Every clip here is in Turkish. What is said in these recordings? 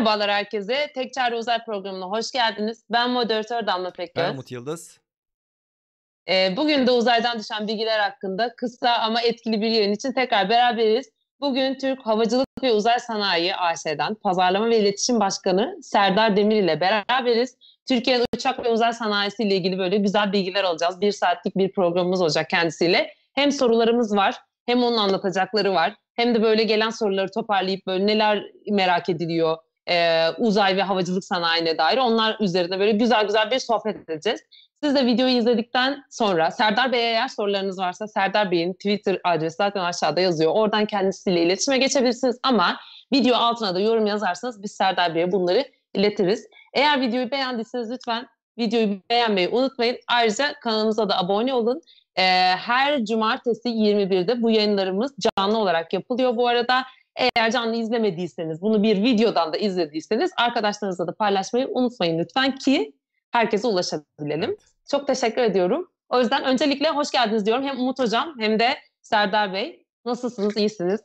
Merhabalar herkese. Tek Çare Uzay programına hoş geldiniz. Ben moderatör Damla Pekgöz. Ben Umut Yıldız. Ee, bugün de uzaydan düşen bilgiler hakkında kısa ama etkili bir yayın için tekrar beraberiz. Bugün Türk Havacılık ve Uzay Sanayi AŞ'den Pazarlama ve İletişim Başkanı Serdar Demir ile beraberiz. Türkiye'nin uçak ve uzay sanayisi ile ilgili böyle güzel bilgiler alacağız. Bir saatlik bir programımız olacak kendisiyle. Hem sorularımız var hem onun anlatacakları var. Hem de böyle gelen soruları toparlayıp böyle neler merak ediliyor, e, uzay ve havacılık sanayine dair onlar üzerinde böyle güzel güzel bir sohbet edeceğiz. Siz de videoyu izledikten sonra Serdar Bey'e eğer sorularınız varsa Serdar Bey'in Twitter adresi zaten aşağıda yazıyor. Oradan kendisiyle iletişime geçebilirsiniz ama video altına da yorum yazarsanız biz Serdar Bey'e bunları iletiriz. Eğer videoyu beğendiyseniz lütfen videoyu beğenmeyi unutmayın. Ayrıca kanalımıza da abone olun. Ee, her cumartesi 21'de bu yayınlarımız canlı olarak yapılıyor bu arada. Eğer canlı izlemediyseniz, bunu bir videodan da izlediyseniz arkadaşlarınızla da paylaşmayı unutmayın lütfen ki herkese ulaşabilelim. Çok teşekkür ediyorum. O yüzden öncelikle hoş geldiniz diyorum. Hem Umut Hocam hem de Serdar Bey. Nasılsınız? İyisiniz?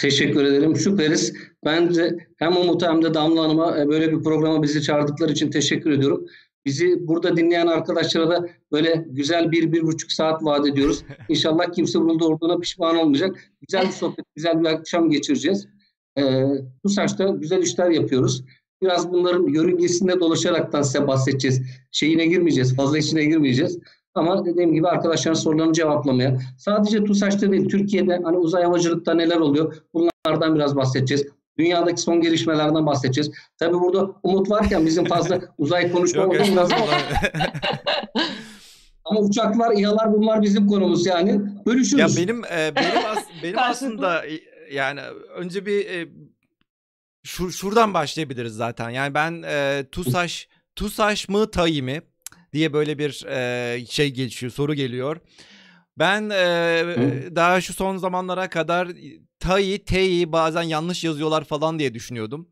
Teşekkür ederim. Süperiz. Ben de hem Umut hem de Damla Hanım'a e, böyle bir programa bizi çağırdıkları için teşekkür ediyorum. Bizi burada dinleyen arkadaşlara da böyle güzel bir, bir buçuk saat vaat ediyoruz. İnşallah kimse burada olduğuna pişman olmayacak. Güzel bir sohbet, güzel bir akşam geçireceğiz. Ee, bu saçta güzel işler yapıyoruz. Biraz bunların yörüngesinde dolaşaraktan size bahsedeceğiz. Şeyine girmeyeceğiz, fazla içine girmeyeceğiz. Ama dediğim gibi arkadaşların sorularını cevaplamaya. Sadece TUSAŞ'ta değil, Türkiye'de hani uzay havacılıkta neler oluyor? Bunlardan biraz bahsedeceğiz. Dünyadaki son gelişmelerden bahsedeceğiz. Tabii burada Umut varken bizim fazla uzay konuşmamız lazım. Ama uçaklar, İHA'lar bunlar bizim konumuz yani. Bölüşürüz. Ya benim e, benim as, benim aslında e, yani önce bir e, şu şuradan başlayabiliriz zaten. Yani ben e, TUSAŞ TUSAŞ mı TAİ mi diye böyle bir e, şey geçiyor, soru geliyor. Ben e, daha şu son zamanlara kadar TAİ, TEİ bazen yanlış yazıyorlar falan diye düşünüyordum.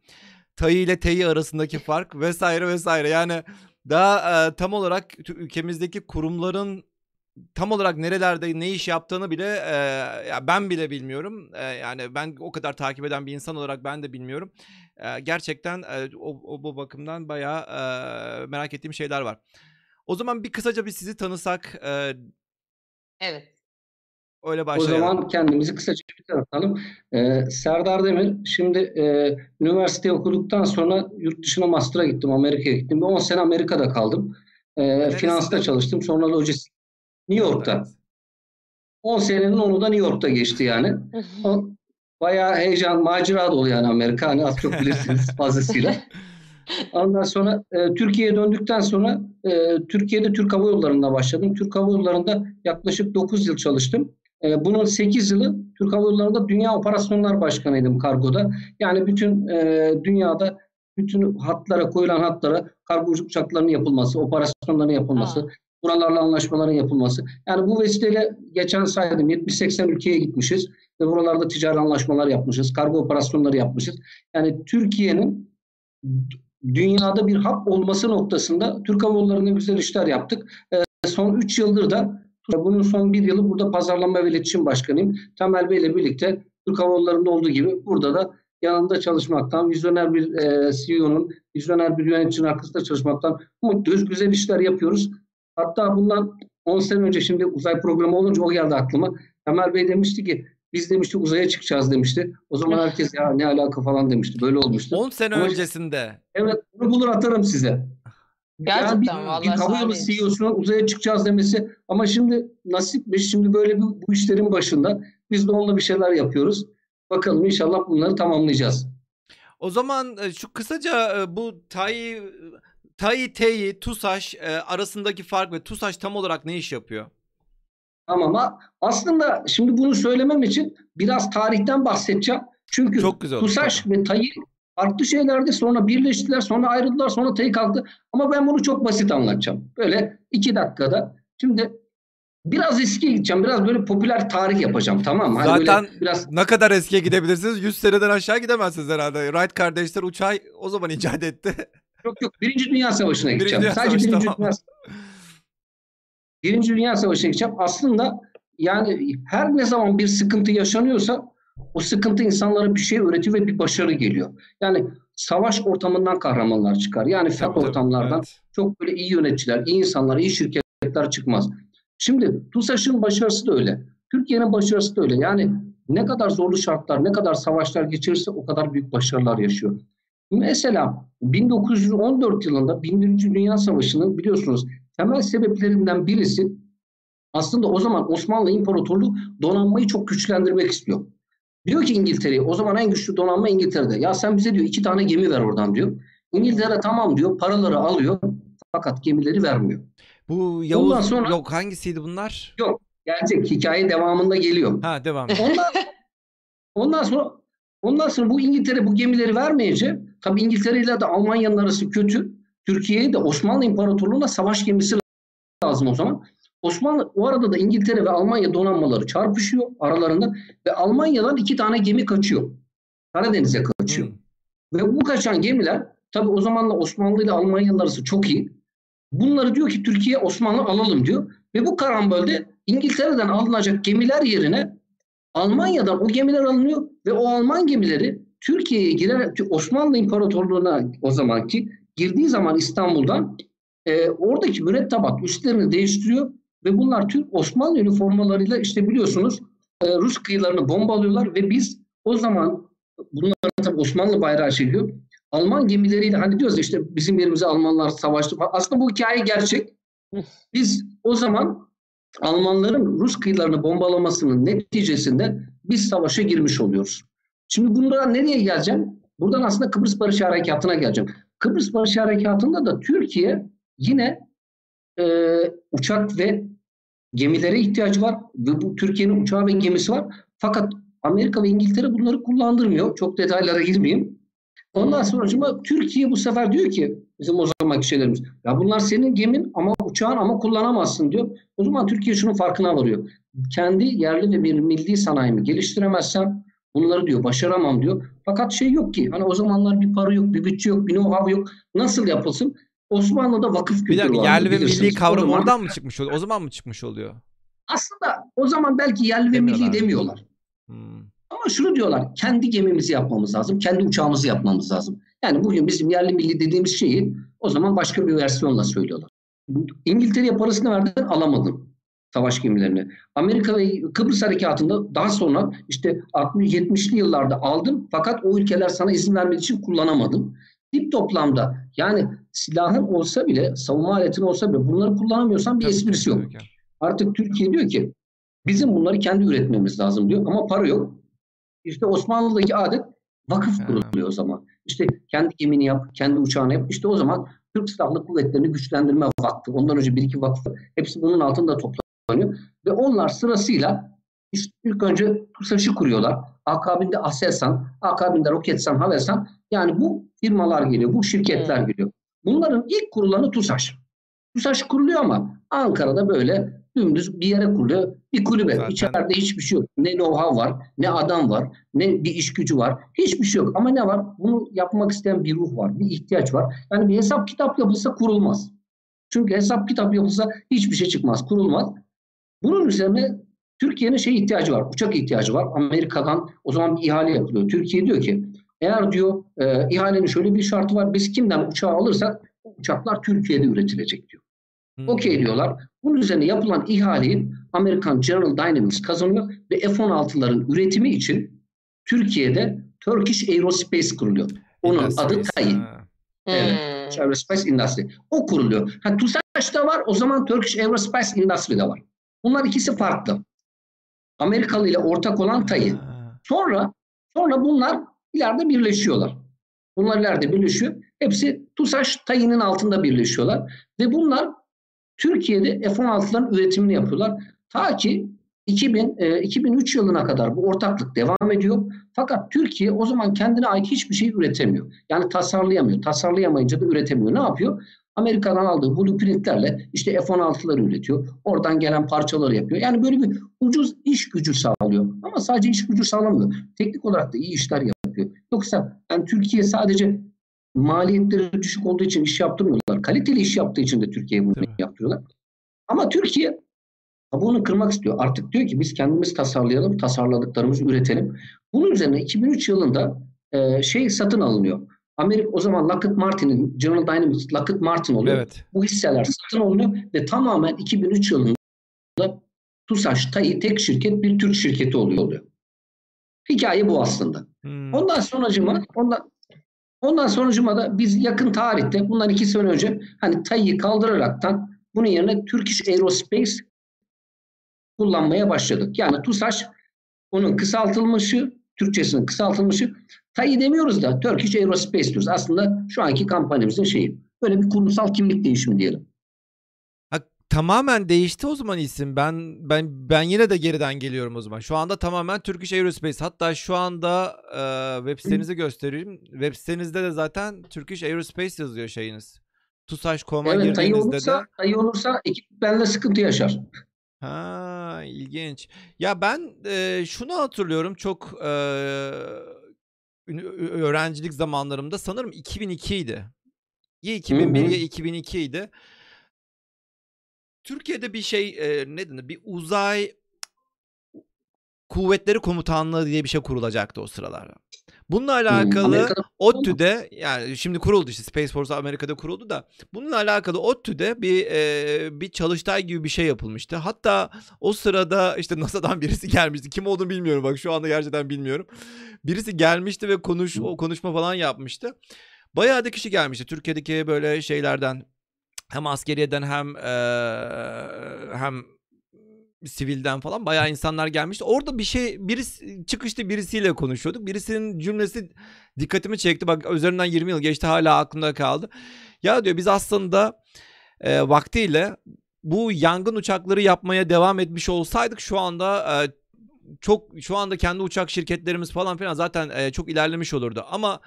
TAİ ile TEİ arasındaki fark vesaire vesaire. Yani daha e, tam olarak ülkemizdeki kurumların tam olarak nerelerde ne iş yaptığını bile e, ya ben bile bilmiyorum. E, yani ben o kadar takip eden bir insan olarak ben de bilmiyorum. E, gerçekten e, o, o bu bakımdan bayağı e, merak ettiğim şeyler var. O zaman bir kısaca bir sizi tanısak. E, evet. Öyle başlayalım. O zaman kendimizi kısaca bir tanıtalım. Ee, Serdar Demir, şimdi e, üniversite okuduktan sonra yurt dışına master'a gittim, Amerika'ya gittim. 10 sene Amerika'da kaldım. E, finansta çalıştım, sonra lojistik. New York'ta. 10 senenin onu da New York'ta geçti yani. O, bayağı heyecan, macera dolu yani Amerika. Hani az çok bilirsiniz fazlasıyla. Ondan sonra e, Türkiye'ye döndükten sonra e, Türkiye'de Türk Hava Yolları'nda başladım. Türk Hava Yolları'nda yaklaşık 9 yıl çalıştım. E, bunun 8 yılı Türk Hava Yolları'nda Dünya Operasyonlar Başkanıydım kargoda. Yani bütün e, dünyada bütün hatlara koyulan hatlara kargo uçaklarının yapılması, operasyonların yapılması, Aa. buralarla anlaşmaların yapılması. Yani bu vesileyle geçen saydım 70-80 ülkeye gitmişiz ve buralarda ticari anlaşmalar yapmışız, kargo operasyonları yapmışız. Yani Türkiye'nin dünyada bir hap olması noktasında Türk Hava Yolları'nda güzel işler yaptık. E, son 3 yıldır da bunun son bir yılı burada pazarlama ve iletişim başkanıyım. Temel Bey ile birlikte Türk Hava Yolları'nda olduğu gibi burada da yanında çalışmaktan, vizyoner bir e, CEO'nun, vizyoner bir yöneticinin arkasında çalışmaktan mutluyuz. Güzel işler yapıyoruz. Hatta bundan 10 sene önce şimdi uzay programı olunca o geldi aklıma. Temel Bey demişti ki biz demişti uzaya çıkacağız demişti. O zaman herkes ya ne alaka falan demişti. Böyle olmuştu. 10 sene Ama, öncesinde. Evet bunu bulur atarım size. Gerçekten yani vallahi. Bir hava yolu CEO'sunun uzaya çıkacağız demesi. Ama şimdi nasip biz şimdi böyle bir, bu işlerin başında biz de onunla bir şeyler yapıyoruz. Bakalım inşallah bunları tamamlayacağız. O zaman e, şu kısaca e, bu TAI, TAI, TEİ, TUSAŞ e, arasındaki fark ve TUSAŞ tam olarak ne iş yapıyor? Tamam ama aslında şimdi bunu söylemem için biraz tarihten bahsedeceğim. Çünkü Çok güzel TUSAŞ ve TAİ farklı şeylerdi. Sonra birleştiler, sonra ayrıldılar, sonra TAİ kalktı. Ama ben bunu çok basit anlatacağım. Böyle iki dakikada. Şimdi biraz eskiye gideceğim. Biraz böyle popüler tarih yapacağım tamam mı? Hani Zaten biraz... ne kadar eskiye gidebilirsiniz? 100 seneden aşağı gidemezsiniz herhalde. Wright kardeşler uçağı o zaman icat etti. Yok yok. Birinci Dünya Savaşı'na gideceğim. Birinci Sadece Savaşı, Birinci tamam. Dünya Birinci Dünya Savaşı'na gideceğim. Aslında yani her ne zaman bir sıkıntı yaşanıyorsa O sıkıntı insanlara bir şey öğretiyor ve bir başarı geliyor. Yani savaş ortamından kahramanlar çıkar. Yani fen ortamlardan evet. çok böyle iyi yöneticiler, iyi insanlar, iyi şirketler çıkmaz. Şimdi TUSAŞ'ın başarısı da öyle. Türkiye'nin başarısı da öyle. Yani ne kadar zorlu şartlar, ne kadar savaşlar geçirirse o kadar büyük başarılar yaşıyor. Mesela 1914 yılında 11. Dünya Savaşı'nın biliyorsunuz temel sebeplerinden birisi aslında o zaman Osmanlı İmparatorluğu donanmayı çok güçlendirmek istiyor. Diyor ki İngiltere'ye o zaman en güçlü donanma İngiltere'de. Ya sen bize diyor iki tane gemi ver oradan diyor. İngiltere tamam diyor paraları alıyor fakat gemileri vermiyor. Bu Yavuz Ondan sonra, yok hangisiydi bunlar? Yok gelecek hikaye devamında geliyor. Ha devam. Ondan, ondan sonra ondan sonra bu İngiltere bu gemileri vermeyince tabii İngiltere ile de Almanya'nın arası kötü. Türkiye'ye de Osmanlı İmparatorluğu'na savaş gemisi lazım o zaman. Osmanlı o arada da İngiltere ve Almanya donanmaları çarpışıyor aralarında ve Almanya'dan iki tane gemi kaçıyor. Karadeniz'e kaçıyor. Hmm. Ve bu kaçan gemiler tabii o zamanla Osmanlı ile Almanya'nın arası çok iyi. Bunları diyor ki Türkiye Osmanlı alalım diyor. Ve bu karambolde İngiltere'den alınacak gemiler yerine Almanya'dan o gemiler alınıyor ve o Alman gemileri Türkiye'ye girer Osmanlı İmparatorluğu'na o zamanki girdiği zaman İstanbul'dan e, oradaki mürettebat üstlerini değiştiriyor ve bunlar Türk Osmanlı üniformalarıyla işte biliyorsunuz e, Rus kıyılarını bombalıyorlar ve biz o zaman bunlar tabii Osmanlı bayrağı çekiyor. Alman gemileriyle hani diyoruz işte bizim yerimize Almanlar savaştı. Aslında bu hikaye gerçek. Biz o zaman Almanların Rus kıyılarını bombalamasının neticesinde biz savaşa girmiş oluyoruz. Şimdi bundan nereye geleceğim? Buradan aslında Kıbrıs Barış Harekatı'na geleceğim. Kıbrıs Barış Harekatı'nda da Türkiye yine e, uçak ve gemilere ihtiyacı var. Ve bu Türkiye'nin uçağı ve gemisi var. Fakat Amerika ve İngiltere bunları kullandırmıyor. Çok detaylara girmeyeyim. Ondan sonra Türkiye bu sefer diyor ki bizim o zamanki şeylerimiz ya bunlar senin gemin ama uçağın ama kullanamazsın diyor. O zaman Türkiye şunun farkına varıyor. Kendi yerli ve bir milli sanayimi geliştiremezsem bunları diyor başaramam diyor. Fakat şey yok ki hani o zamanlar bir para yok, bir bütçe yok, bir know-how yok. Nasıl yapılsın? Osmanlı'da vakıf kültürü. Bir dakika yerli ve milli kavram zaman, oradan mı çıkmış oluyor? O zaman mı çıkmış oluyor? Aslında o zaman belki yerli ve milli demiyorlar. Hmm. Ama şunu diyorlar, kendi gemimizi yapmamız lazım, kendi uçağımızı yapmamız lazım. Yani bugün bizim yerli milli dediğimiz şeyi o zaman başka bir versiyonla söylüyorlar. İngiltere'ye parasını verdin alamadın savaş gemilerini. Amerika ve Kıbrıs Harekatı'nda daha sonra işte 60-70'li yıllarda aldım fakat o ülkeler sana izin vermediği için kullanamadın. Dip toplamda yani silahın olsa bile, savunma aletin olsa bile bunları kullanamıyorsan bir tabii, esprisi yok. Artık Türkiye diyor ki bizim bunları kendi üretmemiz lazım diyor ama para yok. İşte Osmanlı'daki adet vakıf kuruluyor o zaman. İşte kendi gemini yap, kendi uçağını yap. İşte o zaman Türk Silahlı Kuvvetleri'ni güçlendirme vakfı. Ondan önce bir iki vakfı. Hepsi bunun altında toplanıyor. Ve onlar sırasıyla işte ilk önce TUSAŞ'ı kuruyorlar. Akabinde Aselsan, akabinde Roketsan, Havelsan. Yani bu firmalar geliyor, bu şirketler geliyor. Bunların ilk kurulanı TUSAŞ. TUSAŞ kuruluyor ama Ankara'da böyle dümdüz bir yere kuruluyor. Bir kulübe. Zaten... İçeride hiçbir şey yok. Ne know-how var, ne adam var, ne bir iş gücü var. Hiçbir şey yok. Ama ne var? Bunu yapmak isteyen bir ruh var, bir ihtiyaç var. Yani bir hesap kitap yapılsa kurulmaz. Çünkü hesap kitap yapılsa hiçbir şey çıkmaz, kurulmaz. Bunun üzerine Türkiye'nin şey ihtiyacı var, uçak ihtiyacı var. Amerika'dan o zaman bir ihale yapılıyor. Türkiye diyor ki eğer diyor e, ihalenin şöyle bir şartı var. Biz kimden uçağı alırsak uçaklar Türkiye'de üretilecek diyor. Hmm. Okey diyorlar. Bunun üzerine yapılan ihaleyi Amerikan General Dynamics kazanıyor ve F-16'ların üretimi için Türkiye'de Turkish Aerospace kuruluyor. Onun Industries. adı TAI. Evet. Hmm. Aerospace Industry. O kuruluyor. Ha, TUSAŞ'ta var o zaman Turkish Aerospace Industry de var. Bunlar ikisi farklı. Amerikalı ile ortak olan TAI. Sonra sonra bunlar ileride birleşiyorlar. Bunlar ileride birleşiyor. Hepsi TUSAŞ TAI'nin altında birleşiyorlar. Ve bunlar Türkiye'de F-16'ların üretimini yapıyorlar. Ta ki 2000, e, 2003 yılına kadar bu ortaklık devam ediyor. Fakat Türkiye o zaman kendine ait hiçbir şey üretemiyor. Yani tasarlayamıyor. Tasarlayamayınca da üretemiyor. Ne yapıyor? Amerika'dan aldığı blueprintlerle işte F-16'ları üretiyor. Oradan gelen parçaları yapıyor. Yani böyle bir ucuz iş gücü sağlıyor. Ama sadece iş gücü sağlamıyor. Teknik olarak da iyi işler yapıyor. Yoksa yani Türkiye sadece maliyetleri düşük olduğu için iş yaptırmıyorlar. Kaliteli iş yaptığı için de Türkiye bunu Tabii. yaptırıyorlar. Ama Türkiye Bunu kırmak istiyor. Artık diyor ki biz kendimiz tasarlayalım, tasarladıklarımızı üretelim. Bunun üzerine 2003 yılında e, şey satın alınıyor. Amerika o zaman Lockheed Martin'in General Dynamics Lockheed Martin oluyor. Evet. Bu hisseler satın alınıyor ve tamamen 2003 yılında TUSAŞ TAİ tek şirket bir Türk şirketi oluyor. oluyor. Hikaye bu aslında. Hmm. Ondan sonracıma ondan ondan sonracıma da biz yakın tarihte bundan iki sene önce hani TAİ'yi kaldıraraktan bunun yerine Turkish Aerospace kullanmaya başladık. Yani TUSAŞ onun kısaltılmışı, Türkçesinin kısaltılmışı. TAİ demiyoruz da Turkish Aerospace diyoruz. Aslında şu anki kampanyamızın şeyi. Böyle bir kurumsal kimlik değişimi diyelim. Tamamen değişti o zaman isim. Ben ben ben yine de geriden geliyorum o zaman. Şu anda tamamen Turkish Aerospace. Hatta şu anda e, web sitenizi göstereyim. Web sitenizde de zaten Turkish Aerospace yazıyor şeyiniz. TUSAŞ.com'a evet, girdiğinizde olursa, de. Tayı olursa ekip benimle sıkıntı yaşar. Ha, ilginç. Ya ben e, şunu hatırlıyorum çok e, öğrencilik zamanlarımda sanırım 2002 idi. Ya 2001 ya 2002 idi. Türkiye'de bir şey e, ne denir? Bir uzay kuvvetleri komutanlığı diye bir şey kurulacaktı o sıralarda. Bununla alakalı ODTÜ'de yani şimdi kuruldu işte Space Force Amerika'da kuruldu da bununla alakalı ODTÜ'de bir e, bir çalıştay gibi bir şey yapılmıştı. Hatta o sırada işte NASA'dan birisi gelmişti. Kim olduğunu bilmiyorum bak şu anda gerçekten bilmiyorum. Birisi gelmişti ve konuş o konuşma falan yapmıştı. Bayağı da kişi gelmişti. Türkiye'deki böyle şeylerden hem askeriyeden hem e, hem sivilden falan bayağı insanlar gelmişti. Orada bir şey birisi çıkışta birisiyle konuşuyorduk. Birisinin cümlesi dikkatimi çekti. Bak üzerinden 20 yıl geçti hala aklımda kaldı. Ya diyor biz aslında e, vaktiyle bu yangın uçakları yapmaya devam etmiş olsaydık şu anda e, çok şu anda kendi uçak şirketlerimiz falan filan zaten e, çok ilerlemiş olurdu. Ama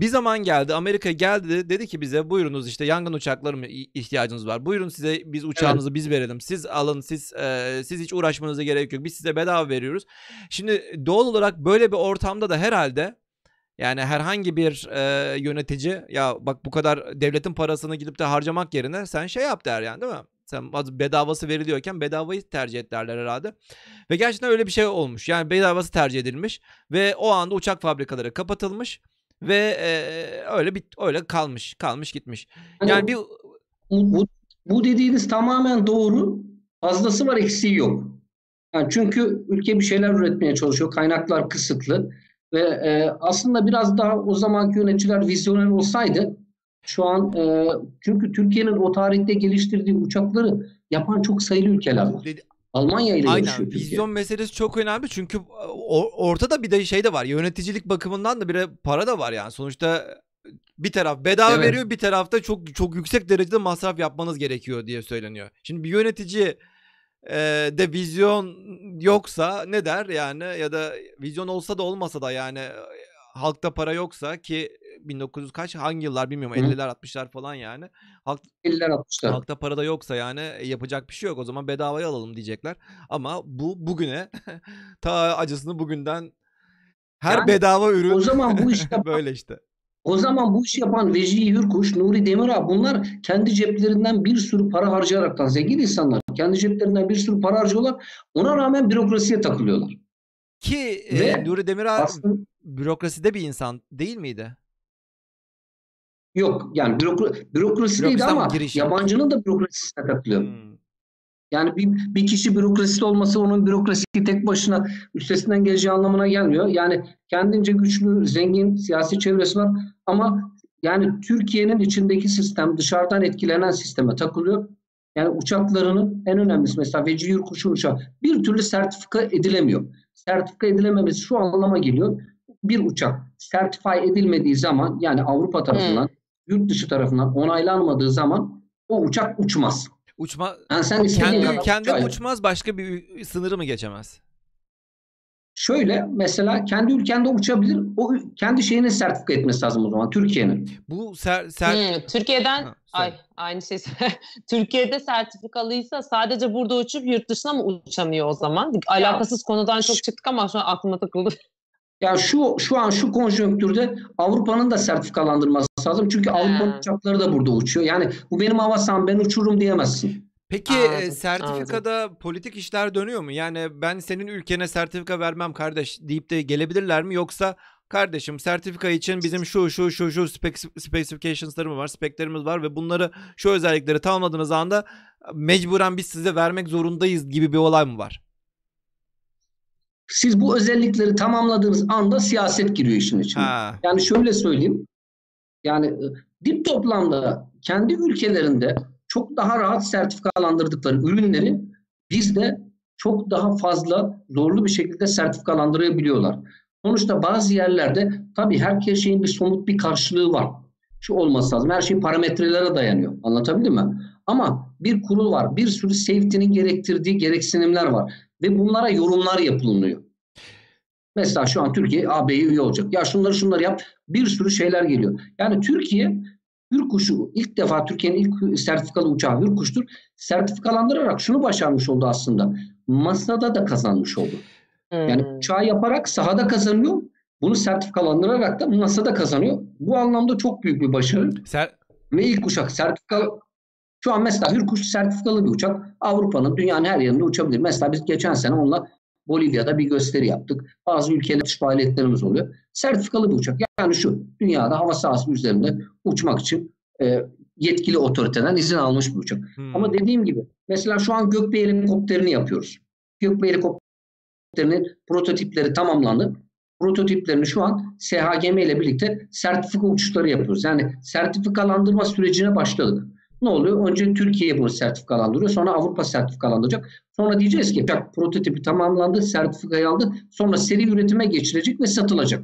bir zaman geldi Amerika geldi dedi ki bize buyurunuz işte yangın uçakları mı ihtiyacınız var. Buyurun size biz uçağınızı evet. biz verelim. Siz alın siz e, siz hiç uğraşmanıza gerek yok. Biz size bedava veriyoruz. Şimdi doğal olarak böyle bir ortamda da herhalde yani herhangi bir e, yönetici ya bak bu kadar devletin parasını gidip de harcamak yerine sen şey yap der yani değil mi? Sen bedavası veriliyorken bedavayı tercih et derler herhalde. Ve gerçekten öyle bir şey olmuş. Yani bedavası tercih edilmiş ve o anda uçak fabrikaları kapatılmış ve e, öyle bir öyle kalmış, kalmış gitmiş. Yani, yani bir bu, bu dediğiniz tamamen doğru. Fazlası var, eksiği yok. Yani çünkü ülke bir şeyler üretmeye çalışıyor. Kaynaklar kısıtlı ve e, aslında biraz daha o zamanki yöneticiler vizyoner olsaydı şu an e, çünkü Türkiye'nin o tarihte geliştirdiği uçakları yapan çok sayılı ülkeler var. Almanya ile Aynen. yarışıyor Vizyon Türkiye. meselesi çok önemli çünkü ortada bir de şey de var. Yöneticilik bakımından da bir para da var yani. Sonuçta bir taraf bedava evet. veriyor, bir tarafta çok çok yüksek derecede masraf yapmanız gerekiyor diye söyleniyor. Şimdi bir yönetici e, de vizyon yoksa ne der yani ya da vizyon olsa da olmasa da yani halkta para yoksa ki 1900 kaç hangi yıllar bilmiyorum 50'ler 60'lar falan yani. Halk, 50'ler 60'lar. Halkta para da yoksa yani e, yapacak bir şey yok o zaman bedavaya alalım diyecekler. Ama bu bugüne ta acısını bugünden her yani, bedava ürün o zaman bu iş yapan, böyle işte. O zaman bu işi yapan Vecihi Hürkuş, Nuri Demirağ bunlar kendi ceplerinden bir sürü para harcayaraktan zengin insanlar. Kendi ceplerinden bir sürü para harcıyorlar. Ona rağmen bürokrasiye takılıyorlar. Ki Ve e, Nuri Demirağ aslında, bürokraside bir insan değil miydi? Yok yani bürokra bürokrasideydi ama yabancının da bürokrasisine katılıyor. Hmm. Yani bir, bir kişi bürokrasist olması onun bürokrasi tek başına üstesinden geleceği anlamına gelmiyor. Yani kendince güçlü, zengin siyasi çevresi var ama yani Türkiye'nin içindeki sistem dışarıdan etkilenen sisteme takılıyor. Yani uçaklarının en önemlisi mesela Vecihi Yurkuş'un uçağı bir türlü sertifika edilemiyor. Sertifika edilememesi şu anlama geliyor. Bir uçak sertifay edilmediği zaman yani Avrupa tarafından hmm yurt dışı tarafından onaylanmadığı zaman o uçak uçmaz. Uçma yani sen kendi ülkende uçağı... uçmaz başka bir sınırı mı geçemez? Şöyle mesela kendi ülkende uçabilir. O kendi şeyini sertifika etmesi lazım o zaman Türkiye'nin. Bu ser, ser... Hmm, Türkiye'den ha, ay aynı şey. Türkiye'de sertifikalıysa sadece burada uçup yurt dışına mı uçamıyor o zaman? Alakasız ya, konudan çok çıktık ama şu an aklıma takıldı. Yani şu şu an şu konjonktürde Avrupa'nın da sertifikalandırması lazım. Çünkü Avrupa'nın uçakları da burada uçuyor. Yani bu benim hava saham ben uçururum diyemezsin. Peki e, Anladım, sertifikada politik işler dönüyor mu? Yani ben senin ülkene sertifika vermem kardeş deyip de gelebilirler mi? Yoksa kardeşim sertifika için bizim şu şu şu şu spec- specifications'larımız var, speklerimiz var ve bunları şu özellikleri tamamladığınız anda mecburen biz size vermek zorundayız gibi bir olay mı var? Siz bu özellikleri tamamladığınız anda siyaset giriyor işin içine. Ha. Yani şöyle söyleyeyim. Yani e, dip toplamda kendi ülkelerinde çok daha rahat sertifikalandırdıkları ürünleri bizde çok daha fazla zorlu bir şekilde sertifikalandırabiliyorlar. Sonuçta bazı yerlerde tabii her şeyin bir somut bir karşılığı var. Şu olması lazım. Her şey parametrelere dayanıyor. Anlatabildim mi? Ama bir kurul var. Bir sürü safety'nin gerektirdiği gereksinimler var. Ve bunlara yorumlar yapılıyor. Mesela şu an Türkiye AB'ye üye olacak. Ya şunları şunları yap. Bir sürü şeyler geliyor. Yani Türkiye Hürkuş'u ilk defa Türkiye'nin ilk sertifikalı uçağı Hürkuş'tur. Sertifikalandırarak şunu başarmış oldu aslında. Masada da kazanmış oldu. Yani Hmm. uçağı yaparak sahada kazanıyor. Bunu sertifikalandırarak da masada kazanıyor. Bu anlamda çok büyük bir başarı. Ser Ve ilk uçak sertifikalı şu an mesela Hürkuş sertifikalı bir uçak. Avrupa'nın dünyanın her yerinde uçabilir. Mesela biz geçen sene onunla Bolivya'da bir gösteri yaptık. Bazı ülkelerde uçuş faaliyetlerimiz oluyor. Sertifikalı bir uçak. Yani şu dünyada hava sahası üzerinde uçmak için e, yetkili otoriteden izin almış bir uçak. Hmm. Ama dediğim gibi mesela şu an Gökbey helikopterini yapıyoruz. Gökbey helikopterinin prototipleri tamamlandı. Prototiplerini şu an SHGM ile birlikte sertifika uçuşları yapıyoruz. Yani sertifikalandırma sürecine başladık. Ne oluyor? Önce Türkiye bunu sertifikalandırıyor. Sonra Avrupa sertifikalandıracak. Sonra diyeceğiz ki uçak prototipi tamamlandı, sertifikayı aldı. Sonra seri üretime geçirecek ve satılacak.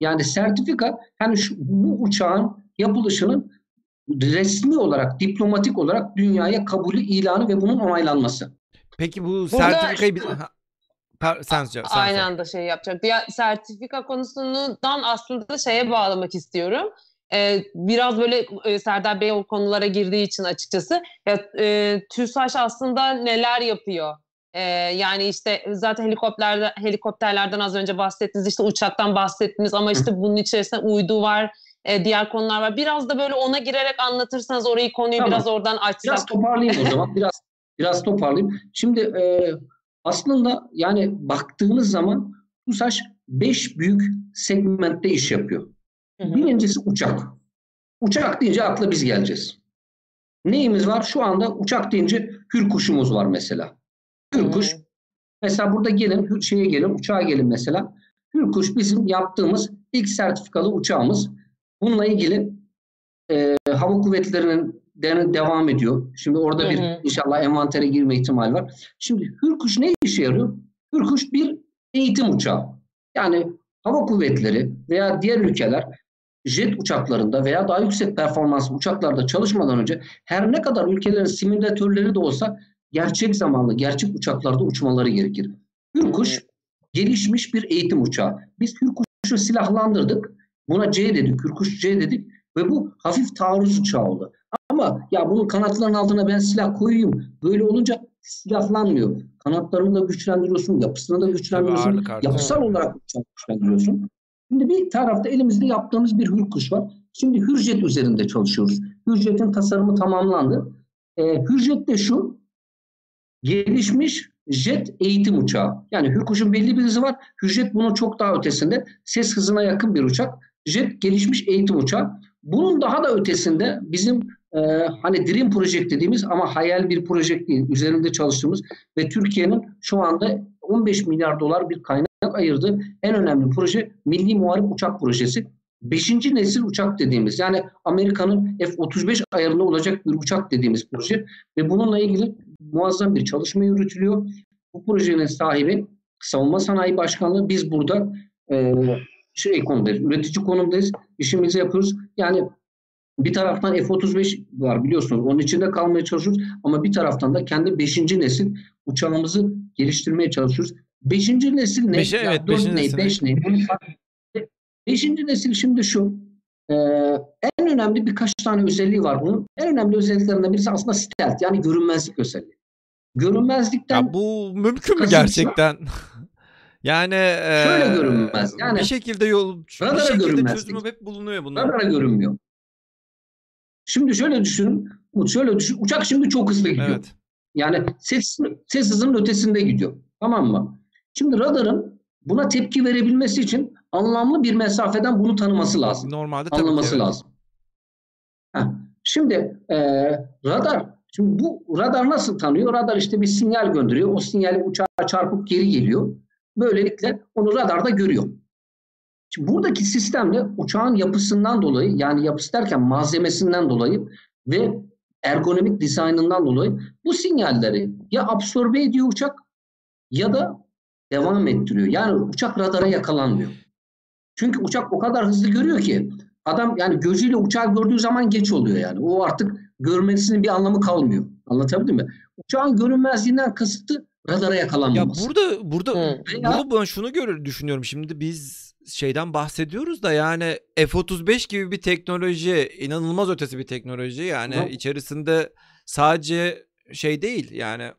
Yani sertifika hani şu, bu uçağın yapılışının resmi olarak, diplomatik olarak dünyaya kabulü ilanı ve bunun onaylanması. Peki bu Burada- sertifikayı biz... Per- sen, sen Aynı anda şey yapacak. Ya sertifika konusundan aslında şeye bağlamak istiyorum. Ee, biraz böyle e, Serdar Bey o konulara girdiği için açıkçası. Ya, e, TÜSAŞ aslında neler yapıyor? Ee, yani işte zaten helikopterler, helikopterlerden az önce bahsettiniz, işte uçaktan bahsettiniz ama işte bunun içerisinde uydu var, e, diğer konular var. Biraz da böyle ona girerek anlatırsanız orayı konuyu Tamam. biraz oradan açsak. Biraz toparlayayım o zaman. Biraz biraz toparlayayım. Şimdi e, aslında yani baktığınız zaman TUSAŞ 5 büyük segmentte iş yapıyor. Birincisi uçak. Uçak deyince akla biz geleceğiz. Neyimiz var? Şu anda uçak deyince hürkuşumuz var mesela. Hürkuş. Mesela burada gelin, şeye gelin, uçağa gelin mesela. Hürkuş bizim yaptığımız ilk sertifikalı uçağımız. Bununla ilgili e, hava kuvvetlerinin de- devam ediyor. Şimdi orada bir Hı hı. inşallah envantere girme ihtimali var. Şimdi Hürkuş ne işe yarıyor? Hürkuş bir eğitim uçağı. Yani hava kuvvetleri veya diğer ülkeler jet uçaklarında veya daha yüksek performanslı uçaklarda çalışmadan önce her ne kadar ülkelerin simülatörleri de olsa gerçek zamanlı, gerçek uçaklarda uçmaları gerekir. Hürkuş gelişmiş bir eğitim uçağı. Biz Hürkuş'u silahlandırdık. Buna C dedik, Hürkuş C dedik ve bu hafif taarruz uçağı oldu. Ama ya bunun kanatlarının altına ben silah koyayım. Böyle olunca silahlanmıyor. Kanatlarını da güçlendiriyorsun, yapısını da güçlendiriyorsun. Yapısal olarak güçlendiriyorsun. Şimdi bir tarafta elimizde yaptığımız bir Hürkuş var. Şimdi Hürjet üzerinde çalışıyoruz. Hürjet'in tasarımı tamamlandı. Ee, Hürjet de şu, gelişmiş jet eğitim uçağı. Yani Hürkuş'un belli bir hızı var. Hürjet bunun çok daha ötesinde. Ses hızına yakın bir uçak. Jet gelişmiş eğitim uçağı. Bunun daha da ötesinde bizim e, hani Dream Project dediğimiz ama hayal bir proje değil. Üzerinde çalıştığımız ve Türkiye'nin şu anda 15 milyar dolar bir kaynak ayırdığı en önemli proje Milli Muharip Uçak Projesi. Beşinci nesil uçak dediğimiz yani Amerika'nın F-35 ayarında olacak bir uçak dediğimiz proje ve bununla ilgili muazzam bir çalışma yürütülüyor. Bu projenin sahibi Savunma Sanayi Başkanlığı. Biz burada e, şey konumdayız, üretici konumdayız. İşimizi yapıyoruz. Yani bir taraftan F-35 var biliyorsunuz. Onun içinde kalmaya çalışıyoruz. Ama bir taraftan da kendi 5. nesil uçağımızı geliştirmeye çalışıyoruz. 5. nesil ne? Ya evet, dört beşinci ne? nesil. 5 ne? Beşinci nesil şimdi şu. e, en önemli birkaç tane özelliği var bunun. En önemli özelliklerinden birisi aslında stealth yani görünmezlik özelliği. Görünmezlikten Ya bu mümkün mü gerçekten? yani e, Şöyle görünmez, yani- bir şekilde yol bir şekilde çözümü hep bulunuyor bunlar. radara görünmüyor. Şimdi şöyle düşünün. Şöyle düşün. Uçak şimdi çok hızlı gidiyor. Evet. Yani ses, ses hızının ötesinde gidiyor. Tamam mı? Şimdi radarın buna tepki verebilmesi için anlamlı bir mesafeden bunu tanıması lazım. Normalde tabii Anlaması evet. lazım. Heh. Şimdi e, radar, şimdi bu radar nasıl tanıyor? Radar işte bir sinyal gönderiyor. O sinyali uçağa çarpıp geri geliyor. Böylelikle onu radarda görüyor. Şimdi buradaki sistemle uçağın yapısından dolayı yani yapısı derken malzemesinden dolayı ve ergonomik dizaynından dolayı bu sinyalleri ya absorbe ediyor uçak ya da devam ettiriyor. Yani uçak radara yakalanmıyor. Çünkü uçak o kadar hızlı görüyor ki adam yani gözüyle uçağı gördüğü zaman geç oluyor yani. O artık görmesinin bir anlamı kalmıyor. Anlatabildim mi? Uçağın görünmezliğinden kasıtı radara yakalanmaması. Ya burada burada Hı. bunu ben şunu görür düşünüyorum. Şimdi biz şeyden bahsediyoruz da yani F35 gibi bir teknoloji inanılmaz ötesi bir teknoloji yani Hı. içerisinde sadece şey değil yani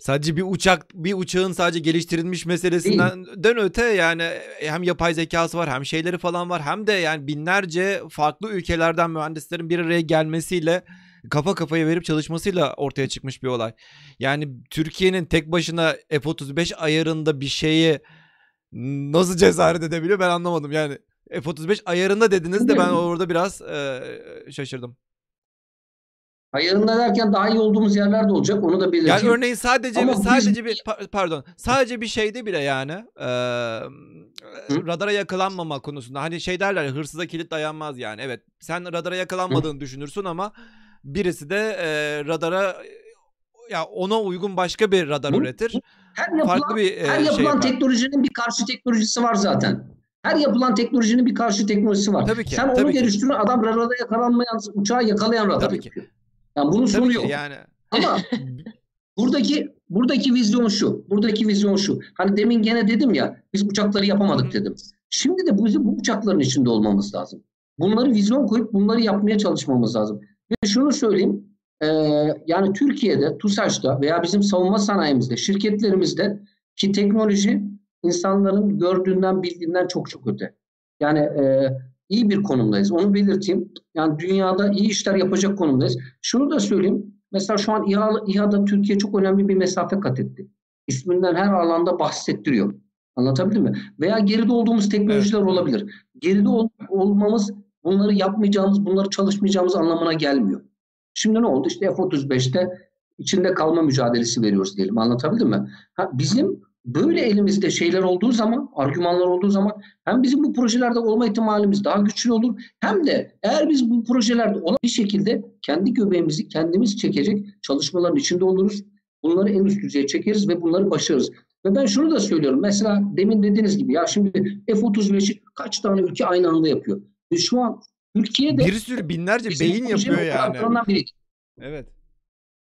Sadece bir uçak bir uçağın sadece geliştirilmiş meselesinden dön öte yani hem yapay zekası var hem şeyleri falan var hem de yani binlerce farklı ülkelerden mühendislerin bir araya gelmesiyle kafa kafaya verip çalışmasıyla ortaya çıkmış bir olay. Yani Türkiye'nin tek başına F-35 ayarında bir şeyi nasıl cesaret edebiliyor ben anlamadım. Yani F-35 ayarında dediniz de ben orada biraz e, şaşırdım. Ayarında derken daha iyi olduğumuz yerler de olacak. Onu da belirteyim. Yani örneğin sadece Ama sadece biz... bir pardon sadece bir şeyde bile yani e, radara yakalanmama konusunda hani şey derler hırsıza kilit dayanmaz yani. Evet sen radara yakalanmadığını Hı. düşünürsün ama birisi de e, radara ya ona uygun başka bir radar Hı. üretir. Her yapılan, Farklı bir e, her yapılan şey teknolojinin bir karşı teknolojisi var zaten. Her yapılan teknolojinin bir karşı teknolojisi var. Tabii ki. Sen tabii onu geliştirin adam radara yakalanmayan uçağı yakalayan radar tabii yapıyor. Yani bunun sonu yok. Yani. Ama buradaki buradaki vizyon şu. Buradaki vizyon şu. Hani demin gene dedim ya biz uçakları yapamadık dedim. Şimdi de bizim bu uçakların içinde olmamız lazım. Bunları vizyon koyup bunları yapmaya çalışmamız lazım. Ve şunu söyleyeyim. E, yani Türkiye'de, TUSAŞ'ta veya bizim savunma sanayimizde, şirketlerimizde ki teknoloji insanların gördüğünden, bildiğinden çok çok öte. Yani e, iyi bir konumdayız. Onu belirteyim. Yani dünyada iyi işler yapacak konumdayız. Şunu da söyleyeyim. Mesela şu an İHA, İHA'da Türkiye çok önemli bir mesafe kat etti. İsminden her alanda bahsettiriyor. Anlatabildim mi? Veya geride olduğumuz teknolojiler evet. olabilir. Geride ol, olmamız bunları yapmayacağımız, bunları çalışmayacağımız anlamına gelmiyor. Şimdi ne oldu? İşte F-35'te içinde kalma mücadelesi veriyoruz diyelim. Anlatabildim mi? Ha, bizim Böyle elimizde şeyler olduğu zaman, argümanlar olduğu zaman hem bizim bu projelerde olma ihtimalimiz daha güçlü olur hem de eğer biz bu projelerde olan bir şekilde kendi göbeğimizi kendimiz çekecek çalışmaların içinde oluruz. Bunları en üst düzeye çekeriz ve bunları başarırız. Ve ben şunu da söylüyorum. Mesela demin dediğiniz gibi ya şimdi F-35'i kaç tane ülke aynı anda yapıyor. Ve şu an Türkiye'de bir sürü binlerce beyin yapıyor yani. Evet.